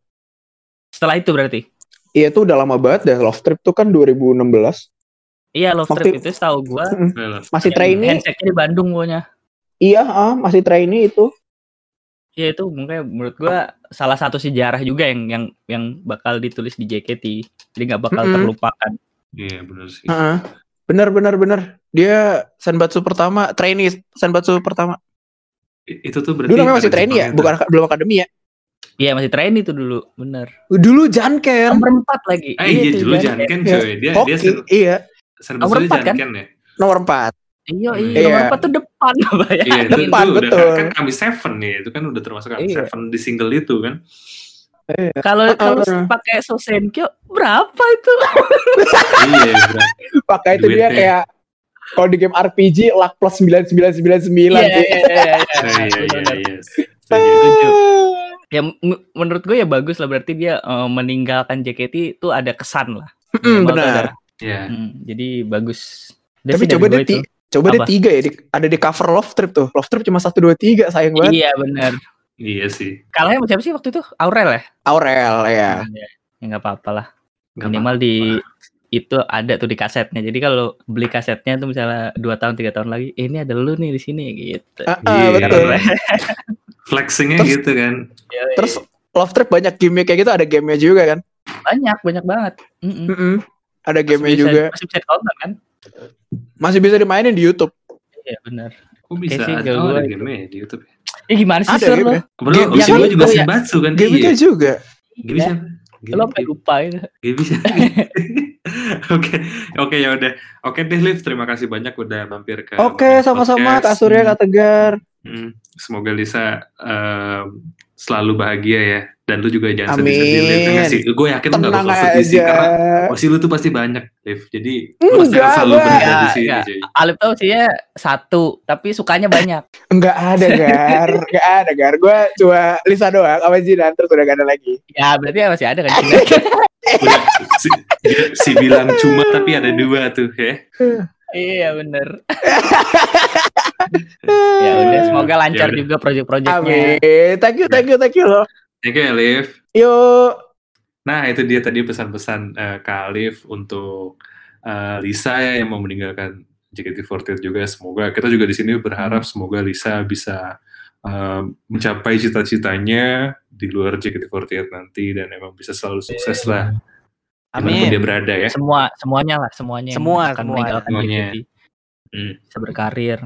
Setelah itu berarti. Iya, itu udah lama banget deh. Love Trip tuh kan 2016. Iya, Love Waktu- Trip itu setahu gua Nah, Masih trainee. handshake-nya di Bandung pokoknya. Iya, ah, masih trainee itu. Iya itu mungkin menurut gua salah satu sejarah juga yang yang yang bakal ditulis di JKT. Jadi nggak bakal Mm-mm. terlupakan. Iya benar sih. Heeh. Bener, bener, bener. Dia Senbatsu pertama, trainee Senbatsu pertama. I- Itu tuh berarti Dulu namanya masih trainee ya, bukan belum akademi ya. Iya masih trainee itu dulu, bener. Dulu Janken. Nomor empat lagi. Eh iya itu dulu Janken. Janken Iya. cuy. Dia dia Hoki, sen iya. senbatsu Nomor empat, kan? Janken ya. Nomor 4. Iya, iya, Iya. nomor empat tuh depan bayangin. Iya, itu, Depan, itu udah betul. kan kami seven nih, itu kan udah termasuk kami Iya. seven di single itu kan. Kalau Ah, kalau ah. pakai Sosenkyo berapa itu? iya, bro. Pakai itu dia kayak kalau di game RPG luck plus 9999 Iya, sih. iya, iya, iya. Nah, iya, iya, iya. Ya menurut gue ya bagus lah berarti dia eh, meninggalkan JKT itu ada kesan lah. Mm, benar. Iya. Hmm, jadi bagus. Udah Tapi coba deh, ti- coba deh Apa? tiga ya, di- ada di cover Love Trip tuh. Love Trip cuma satu dua tiga, sayang banget. Iya benar. Iya sih. Kalahnya sama siapa sih waktu itu? Aurel ya? Aurel ya. Ya ya nggak apa-apa lah. Minimal apa-apa. di itu ada tuh di kasetnya. Jadi kalau beli kasetnya tuh misalnya dua tahun tiga tahun lagi, eh, ini ada lu nih di sini gitu. Ah, ah, Iya. betul. flexingnya Terus- gitu kan. Terus Love Trip banyak game kayak gitu, ada gamenya juga kan. banyak banyak banget. Mm-mm. Mm-mm. Ada Masih gamenya bisa- juga. Masih bisa ditonton kan? Masih bisa dimainin di YouTube. Iya benar. Kok bisa Kayak sih, ada, oh, ada game di YouTube ya? Eh gimana sih Ada lo? gamenya. Usia yang gue juga ya. senbatsu kan. Gamenya Iya. juga. Game Game- Lo sampai lupa itu. Game siapa? Oke, oke ya udah. Oke deh Liv, terima kasih banyak udah mampir ke Oke, Moment sama-sama. Kak Surya, Kak Tegar. Hmm, semoga Lisa em, selalu bahagia ya. Dan lu juga jangan Amin. sedih-sedih. Ya sih? Gue yakin lu gak bakal sedih sih, karena posisi lu tuh pasti banyak, Liv. Jadi lu pasti Enggak, akan selalu berada di sini. Alif tahu sih ya satu, tapi sukanya banyak. Enggak ada, Gar. Enggak ada, Gar. Gue cuma Lisa doang sama Jinan, terus udah gak ada lagi. Ya berarti masih ada kan? Udah, si, si bilang cuma tapi ada dua tuh ya. iya bener. ya udah, semoga lancar Ya udah. juga proyek-proyeknya. Amin. Thank you, thank you, thank you loh. Thank you ya, Liv. Yuk. Nah, itu dia tadi pesan-pesan eh, Kak Alif untuk eh, Lisa ya yang mau meninggalkan JKT48 juga. Semoga kita juga di sini berharap semoga Lisa bisa eh, mencapai cita-citanya di luar JKT48 nanti dan emang bisa selalu sukses lah Amin. dia berada ya. Semua semuanya lah, semuanya yang Semua, akan semua. meninggalkan Semuanya. JKT Hmm. bisa berkarir.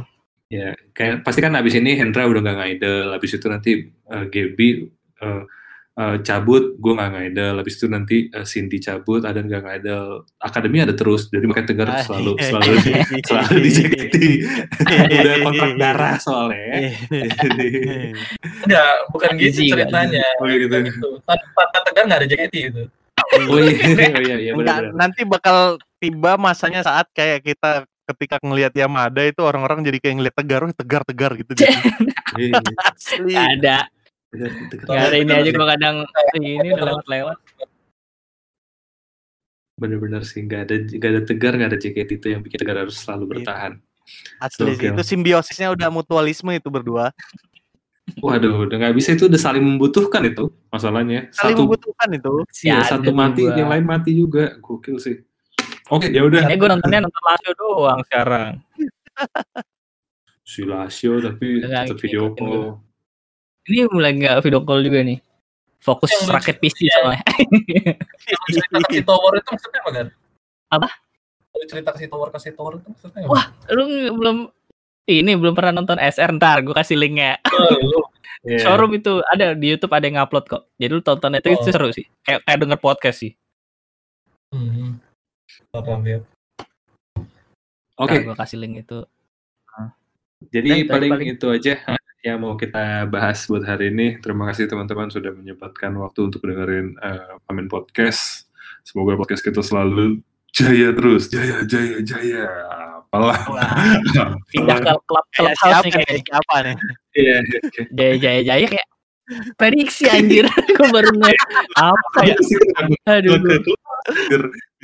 Ya, kayak pasti kan abis ini Hendra udah nggak ngidol, abis itu nanti uh, Gaby uh, uh, cabut, gue nggak ngidol, abis itu nanti uh, Cindy cabut, ada nggak ngidol, akademi ada terus, jadi makanya tegar Ah, selalu iya, selalu iya, selalu iya, di iya, JKT, udah kontrak darah soalnya. ya. Jadi, Enggak, bukan gitu ceritanya. oh gitu. Gitu. Tanpa Tegar nggak ada JKT itu. Oh iya, oh iya, iya nanti bakal tiba masanya saat kayak kita ketika ngelihat Yamada itu orang-orang jadi kayak ngeliat tegar, "Wih, tegar tegar gitu. gitu. Iya, Asli. Nggak ada iya, ada ini aja gue kadang ini udah lewat-lewat Bener-bener sih, nggak ada nggak ada tegar, nggak ada JKT itu yang bikin tegar harus selalu Iya. bertahan. Asli Gokil. itu simbiosisnya udah mutualisme itu berdua. Waduh, udah nggak bisa itu udah saling membutuhkan itu masalahnya. Saling Satu membutuhkan itu. Iya, ada satu mati, juga. yang lain mati juga. Gokil sih. Oke, ya udah. eh gue nontonnya nonton Lazio doang sekarang Si Lasio tapi tetap video call. Ini mulai nggak video call juga nih fokus Yang rakit PC Iya. soalnya cerita kasih tower itu maksudnya apa kan? Apa? Cerita kasih tower kasih tower itu maksudnya apa? Wah. lu belum ini belum pernah nonton SR ntar gue kasih linknya Oh, lu. Iya. showroom itu ada di YouTube ada yang upload kok jadi lu tonton itu, itu Oh. seru sih kayak kayak denger podcast sih Hmm. Apa ya? Oke, gue kasih link itu jadi itu paling, paling. itu aja yang mau kita bahas buat hari ini. Terima kasih teman-teman sudah menyempatkan waktu untuk dengerin eh, Pamen Podcast. Semoga podcast kita selalu jaya terus, jaya, jaya, jaya. Apalah. pindah ke klub Kayak clubhouse siapa nih kayak Siapa nih? Iya, iya, iya. jaya jaya jaya kayak prediksi anjir gue baru nge apa ya Apa sih? aduh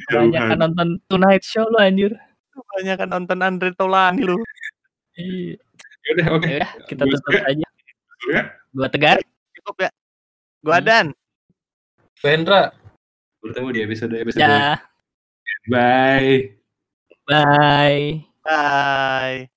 banyak kejauhan. nonton Tonight Show lo anjir Banyak kan nonton Andre Taulani lu. Iya. Yaudah, oke. Ya, kita Gua tutup aja Ya. dua tegar Cukup ya. Gua Hmm. Dan. Hendra, Bertemu di episode-episode. ya Bye. bye Bye.